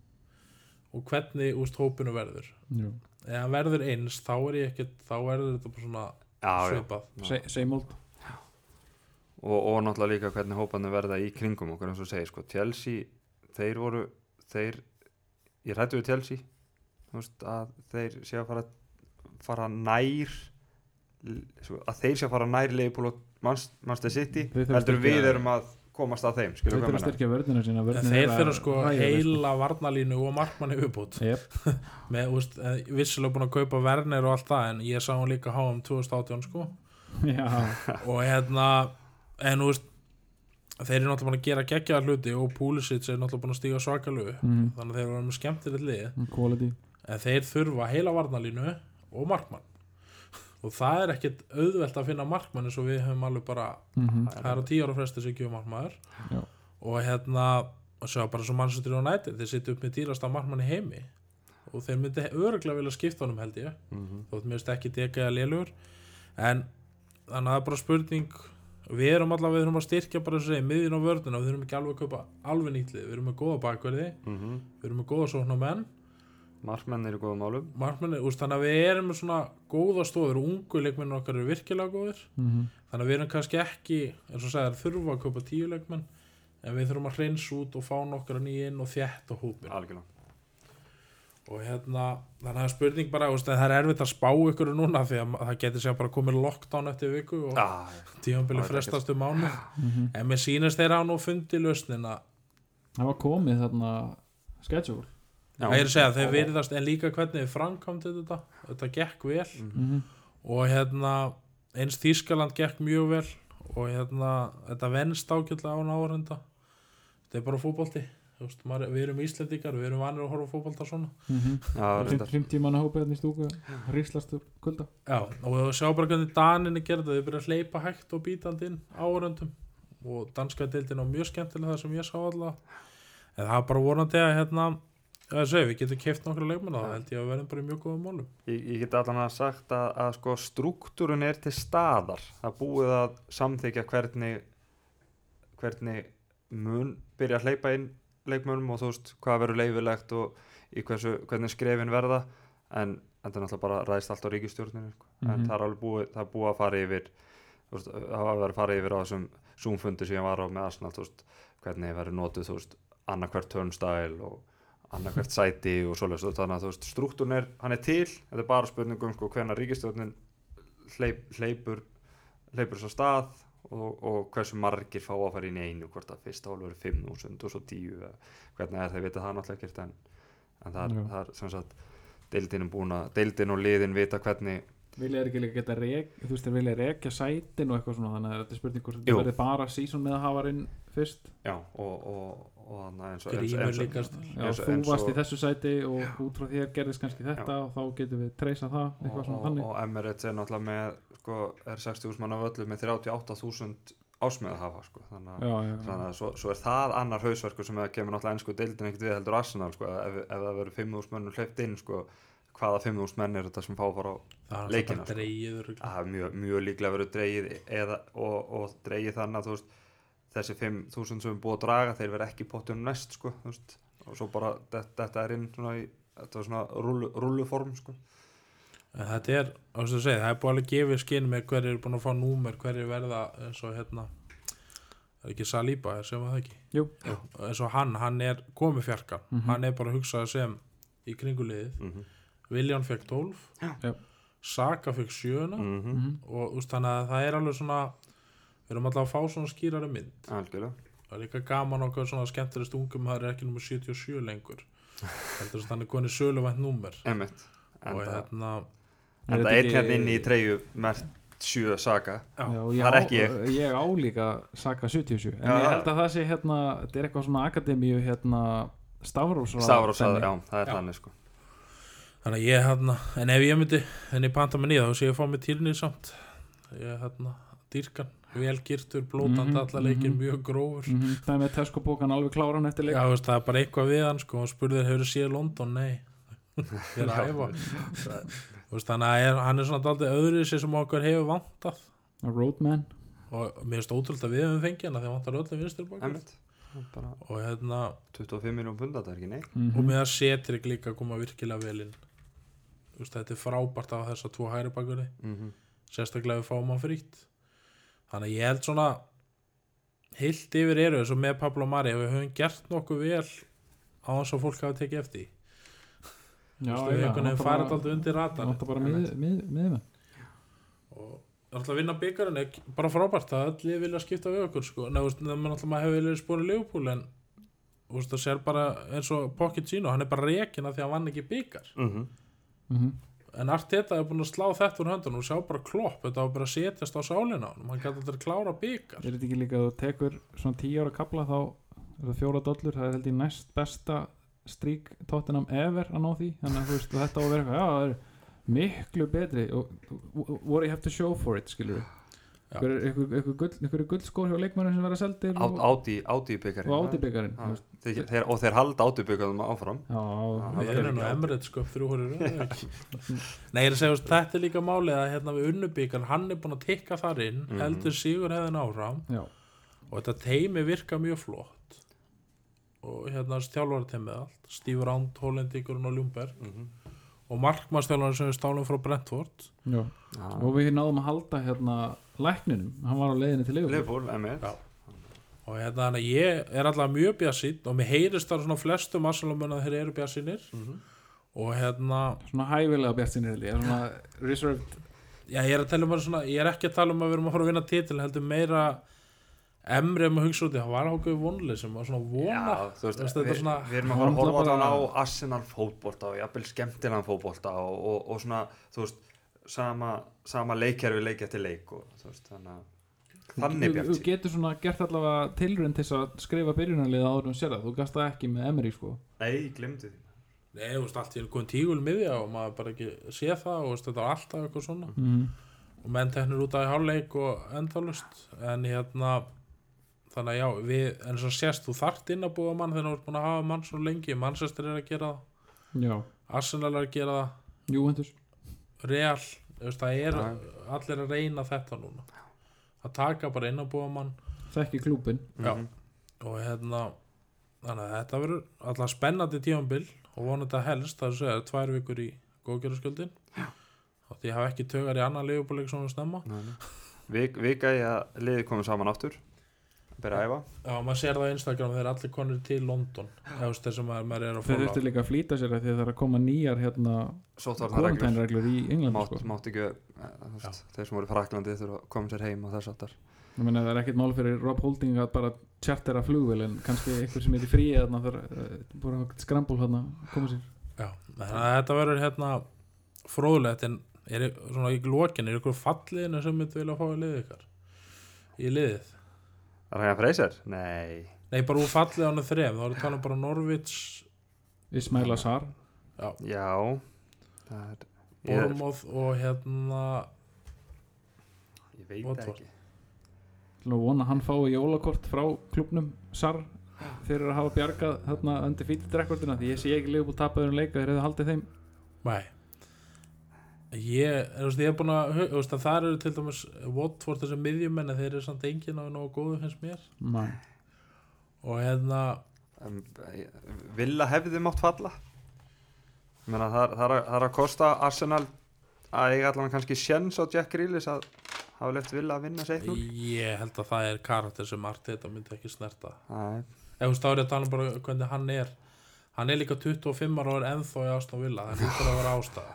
og hvernig úst hópinu verður. Jú. hann verður eins þá er ég ekkert þá verður þetta bara svona Já, svipað. Se- Seymold og, og náttúrulega líka hvernig hópanir verða í kringum okkur eins og segir sko, Chelsea þeir voru þeir, ég rættu við Chelsea. þú veist, að þeir sé að fara fara nær að þeir sé að fara nær Leifbúl og City Við þurfum heldur við erum að komast að þeim skilur þurfum að styrkja vörðina sína þeir fyrir að- sko heila varnalínu og markmanni viðbútt Jep. með úst, vissilega búin að kaupa Werner og allt það en ég sá hann líka há um 2018 sko. Og hérna en veist þeir eru náttúrulega búin að gera geggjaða hluti og Pulisic er náttúrulega búin að stíga svakalu mhm, þannig að þeir eru með skemmtilegt lið quality en þeir þurfa heila varnalínu og markmann. Og það er ekkit auðvelt að finna markmann eins og við höfum alveg bara mhm, það er á tíu ára fresti sem kemur markmaður. Já. og hérna og sjá bara svo Manchester United þeir sitja upp með dýrasta markmann í heimi. Og þeir myndi öruglega vilja skipta honum held ég. Mhm. þótt mér veist ekki deka eða lélugur en þannig að það er bara spurning við erum allavega, við erum að styrkja bara þessu segi, miðjun á vörðuna, við erum ekki alveg að kaupa alveg nýtlið, við erum með góða bakverði. Mhm. við erum með góða sóknar menn markmenn eru í góðum málum. Markmenni, úst, þannig að við erum með svona góða stóður og ungu leikmenn okkar eru virkilega góðir. Mhm, þannig að við erum kannski ekki eins og segir þurfa að kaupa tíu leikmenn en við þurfum að hreins út og fá nokkra nýja inn og þétt og hópin algjörlega. Og hérna, þannig að spurning bara úst, það er erfitt að spá ykkur núna því að það getur sér bara komið lockdown eftir viku og ah, tímanbili frestast um mánu mhm. en mér sýnist þeir hafa nú fundið lausnina. Það var komið þarna schedule það er að segja, þeir virðast en líka hvernig við framkvæmdi þetta? Þetta gekk vel. Mhm, og hérna eins Þískaland gekk mjög vel og hérna þetta venst ágætlega á náðurenda þetta er bara fótbolti. Þú veist, maður, við erum Íslendingar, við erum vanir að horfa á fótbolta svona. Mhm. Já, reyndar. Fimm tíman að hópa hérna í stúku Ríslast upp kulda. Já, og við sjá bara hvernig Daninni gerði þau byrja að hleypa hægt og bítandi inn áhöröndum og danska deildin á mjög skemmtilega það sem ég sá alla. En það er bara vonandi að hérna að segja, við getum keft nokkra leikmenn og það held ég að við verðum bara í mjög góðum málum Ég, ég get allan að sagt að, að sko struktúrun er til staðar það er búið að samþykja hvernig hvernig mun byrja að hleypa inn leikmönum og þú veist hvað verður leifilegt og í hversu, hvernig skrefin verða en þetta er náttúrulega bara ræðist allt á ríkistjórninu sko. en Mhm. það er alveg búið, það er búið að fara yfir veist, það var að vera að fara yfir á þessum Zoom-fundi sem ég var á með Arsenal þú veist, hvernig verður notuð þú veist, annarkvært turnstyle og annarkvært sæti og svoleiðis. Og þannig að þú veist, struktúrn er, hann er til þetta er bara spurningum sko hvenær ríkistjórnin hleyp, hleypur hleypur svo stað og, og hversu margir fá að fara inn í einu hvort að fyrst álu verið 5.000 og svo 10 eða hvernig er það, vita það náttúrulega ekkert en, en það, er, það er sem sagt deildin er búin að, deildin og liðin vita hvernig vilja er ekki líka geta rek, þú veist vilja rekja sætin og eitthvað svona þannig að þetta er spurning hvort þetta verði bara season með að hafa inn fyrst. Já, og, og, og þannig eins og Grímur eins og- líka Já, eins og- þú varst í þessu sæti og út frá þér gerðist kannski þetta og þá getum við treysað það, og, eitthvað svona og, þannig. og Emirates er náttúrulega með sko, er 60.000 manna völlu með 38.000 ásmið að hafa sko. þannig, að- Já, já, þannig að svo, svo er það annar hausverkur sem það kemur náttúrulega ennsku deildin ekkert við heldur Arsenal sko, ef, ef það verður 5.000 mönnum hleypt inn sko, hvaða 5.000 menn er þetta sem fá bara á það er Leikina, alltaf sko. dreigið örugglega. að mjög, mjög líklega verður dreigið eða, og, og dreigið þannig að þú veist, þessi 5.000 sem er búið að draga þeir verða ekki í pottunum næst sko, og svo bara þetta, þetta er inn svona í þetta var svona rullu, rulluform sko. En þetta er, segja, það er búið alveg að gefa skinn með hverju er búin að fá númer, hverju verða eins og hérna er ekki Saliba, sem að það ekki Jú. Jú. eins og hann, hann er komið fjarkan Mhm. hann er bara að hugsa sem í kringuliðið mm -hmm. Viljan fekk 12 Já. Saka fekk 7 Mm -hmm. Og úst, þannig að það er alveg svona við erum alltaf að fá svona skýrari mynd. Algjörlega. Það er líka gaman okkur svona skemmtilegst ungum það er ekki nummer 77 lengur. Heldur þannig konið söluvænt númer. Emmett en og það hérna en Er það þetta er hérna inni í treyju mert sjö saga. Já, ég, það er á, ekki ég. ég á líka Saka 77 en Já, ég held að það sé hérna þetta er eitthvað svona akademíu hérna Stafrósra Stafur já, það er Já. þannig sko. Þannig að ég hérna en ef ég myndi henni panta mig nýða þá sé ég að fá mig tilnið samt ég hérna dýrkan velgirtur, blótandi Mhm, alla leikir mhm. mjög grófur. Mm það er með Tesco bókan alveg kláran eftir leik. Já, veist, það er bara eitthvað við hann sko, og spurðir hefur séð London, nei. Ég er að æfa. Þannig að er, hann er svona daldið öðru sér sem okkur hefur vantað. Roadman. Og mér finnst ótrúld að við höfum fengið hann af því að vantar öllum vinstur baki. Emmett bara og hérna, 25 miljón punda, það er ekki neitt. Mm og með að setrik líka koma virkilega vel inn. Þetta er frábært af þessa tvo hæri bakurði mm -hmm. sérstaklega ef við fáum hann frýtt þannig að ég held svona heilt yfir eru eins og með Pablo Mari við höfum gert nokkuð vel á þess að fólk hafa tekið eftir. Já, veist, við veginn farið alltaf undir mið, og alltaf að vinna byggarinn er bara frábært að allir vilja skipta við okkur sko. Nei, veist, nema alltaf maður hefur viljað spóra Leopold en þú veist, það sér bara eins og Pochettino, hann er bara rekin af því að hann vann ekki byggar Mm -hmm. En Arteta er búin að slá þetta úr höndunum og sjá bara klopp, þetta var bara að setjast á sálina honum, hann gæti alltaf klára byggar Er þetta ekki líka að þú tekur svona 10 ára kapla þá er það fjóra dollur. Það er held ég næst besta strík Tottenham ever að ná því. Þannig að veist þetta á að vera eitthvað já það er miklu betri. Og what you have to show for it skilur við. Einhverju guldskór hjá leikmannum sem verða seldir Áti, áti byggarinn og þeir, þeir, og þeir halda áti byggarinn áfram. Já, Já, Við erum nú Emirates sko þrjú hóri Nei, ég er að segja, þetta er líka málið að hérna við unnubíkan, hann er búin að tikka þar inn Mhm. heldur sigur hefðin áfram. Já, og þetta teimi virka mjög flott. Og hérna stjálfara teimið allt. Steve Round, Hollendíkurinn og Ljúmberg -hmm. Og markmannstjálfara sem við stálum frá Brentford. Já. og við náðum að halda hérna lækninum, hann var á leiðinni til Liverpool. Leopold, Já. og hérna þannig að ég er alltaf mjög bjassinn og mér heyrist þar svona flestum assalumönn að þeir eru bjassinnir Mhm. og hérna svona hæfilega bjart sinni held ég. Svona reserved. Já, ég er að tala um að svona, ég er ekki að tala um að við erum að fara að vinna titil, heldur meira emri um að hugsa út í, það var ákveð vonlið sem var svona vona Já, þú veist, er við, svona- við erum að fara að horfa Náttúrulega allan á Arsenal fótbolta og jafnvel skemmtilegan fótbolta og, og, og svona, þú veist sama, sama leikjærfi leik eftir leik og þú veist, þannig að þannig Þú- bjart. þú getur svona gert allavega tilrönd til að skrifa byrjunarlið áður en sér það, þú gast það ekki með Emery sko. Nei, glemdi því. Nei, þú veist, allt í komið tígul miðja og maður bara ekki sé það og þetta var alltaf eitthvað svona. Mm. og menn teknir út af í hálfleik og endalust en hérna þannig að já, við, en svo sést þú þart inn að búa mann þegar þú ert búin að hafa mann svo lengi. Manchester er að gera það, já, Arsenal er að gera það. Juventus. Real, það er Já. allir að reyna þetta núna. Að taka bara inn að búa mann. Þekki klúbin Já. Mhm. og hérna þannig að þetta verður alltaf spennandi tífambil og vonandi að helst það er að segja tvær vikur í góðgerðarskjöldin. Og því ég hafa ekki tögar í annan leifubúleik svona snemma. Nei, nei. Vik, Vika í að liðið komið saman aftur Byrja að æfa. Já, maður sér það á Instagram þegar allir konir til London. Eða þess að maður, er að þeir þurftu fóla líka að flýta sér að því að það er að koma nýjar hérna kvantænreglur í Englandi Mátt, sko. mátt ekki, veist, þeir sem voru í Fraklandi þurfa að koma sér heim og þess aftar ég meina það er ekkert mál fyrir Rob Holding að bara chartera flugvel en kannski einhver sem er í fríi þarna þar bara skrambul hérna koma sér. Já, að þetta verður hérna fróðlegt en er svona í lokin, er ykkur falliðinu sem myndi vilja fá í liðið ykkar? Í liðið Ryan Fraser? Nei. Nei, bara úr fallið ánum þrem, þá erum við talað bara Norvits Ismail Azar Já. Það er Bormoth og hérna ég veit Watford. ekki. Að vona að hann fái jólakort frá klubnum SAR fyrir að hafa bjargað þarna undir fítildrekordina því ég sé ekki Leopold tapaður um leika þeir hefðu haldið þeim. Nei ég, þú veist, ég er búin að þú veist, að það eru til dæmis Watford þessi miðjumenn en þeir eru samt enginn á nógu góðu finnst mér. Nei. og hérna um, Villa hefði mátt falla. Ég meina, það, það, er að- það er að kosta Arsenal að eiga allan kannski sjens á Jack Grealish að hafa left Villa að vinna 6-0 ég held að það er karakter sem Arteta myndi ekki snerta. Nei, ef þú veist, þá er ég að tala um bara hvernig hann er hann er líka 25 ára og er ennþá í Aston Villa það lítur að vera ástæða.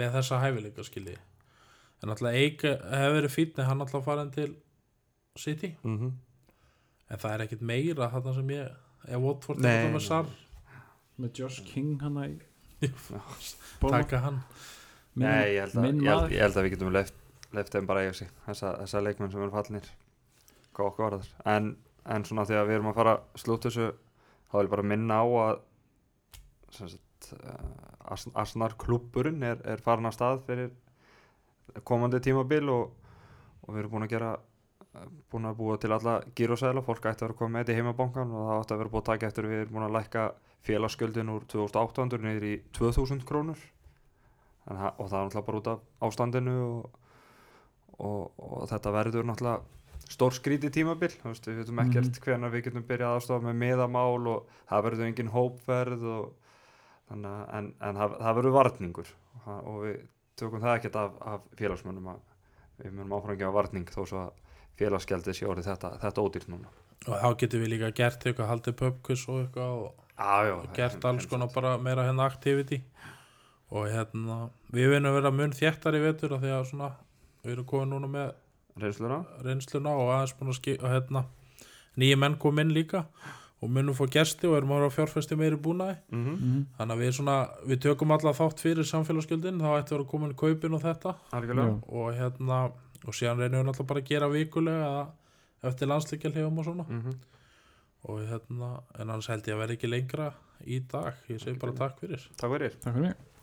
Með þessa hæfileika skilji en alltaf Eik hefur verið fínni hann alltaf farin til City. Mm -hmm. en það er ekkit meira þarna sem ég Watford er nei. með Sar með Josh King hann í taka hann. Minn- Nei, ég held, að, ég, held, ég held að við getum left þeim bara eiga sig. Þessa, þessa leikmenn sem eru fallinir hvað okkur var þar en, en svona því að við erum að fara að slúta þessu þá vil ég bara minna á að sagt, Ars- Arsenal klubburinn er, er farin að stað fyrir komandi tímabil og, og við erum búin að gera eh, búin að búa til alla gírosæðla fólk ætti að vera koma með þetta í heimabankan og það átti að vera búið að taka eftir við erum búin að lækka félagsgjöldin úr 2800 niður í 2000 krónur. En, og það er náttúrulega bara út af ástandinu og, og, og þetta verður náttúrulega stór skríti tímabil veist, við veitum ekkert mm hvenær við getum byrjað aðstofa með miðamál og það verður engin hópverð og, að- en, en það, það verður varningur. Og, og við tökum það ekkert af, af félagsmönnum að við munum áfram gefa varning þó svo að félagsgjaldið sé orðið þetta, þetta ódýrt núna. Og þá getum við líka gert eitthvað haldið pubquiz og eitthvað og ah, já, og gert alls konar bara meira hérna activity. Og hérna við vinnum að vera mun þjættar í vetur af því að svona við erum komið núna með reynsluna? Reynsluna og aðeins búin að skip og hérna nýja menn kom inn líka og munum fá gesti og erum að vera að fjárfesti meiri búnaði. Mm -hmm. Mhm. þannig að við svona, við tökum alla þátt fyrir samfélagsgjöldin, þá ætti að vera komin kaupin og þetta. Algjörlega. Og hérna og síðan reynum við náttúrulega bara að gera vikulega eftir landsleikja hlifum og svona. Mm og hérna, en annars held ég að vera ekki lengra í dag, ég segi bara takk fyrir. Takk fyrir. Takk fyrir. mig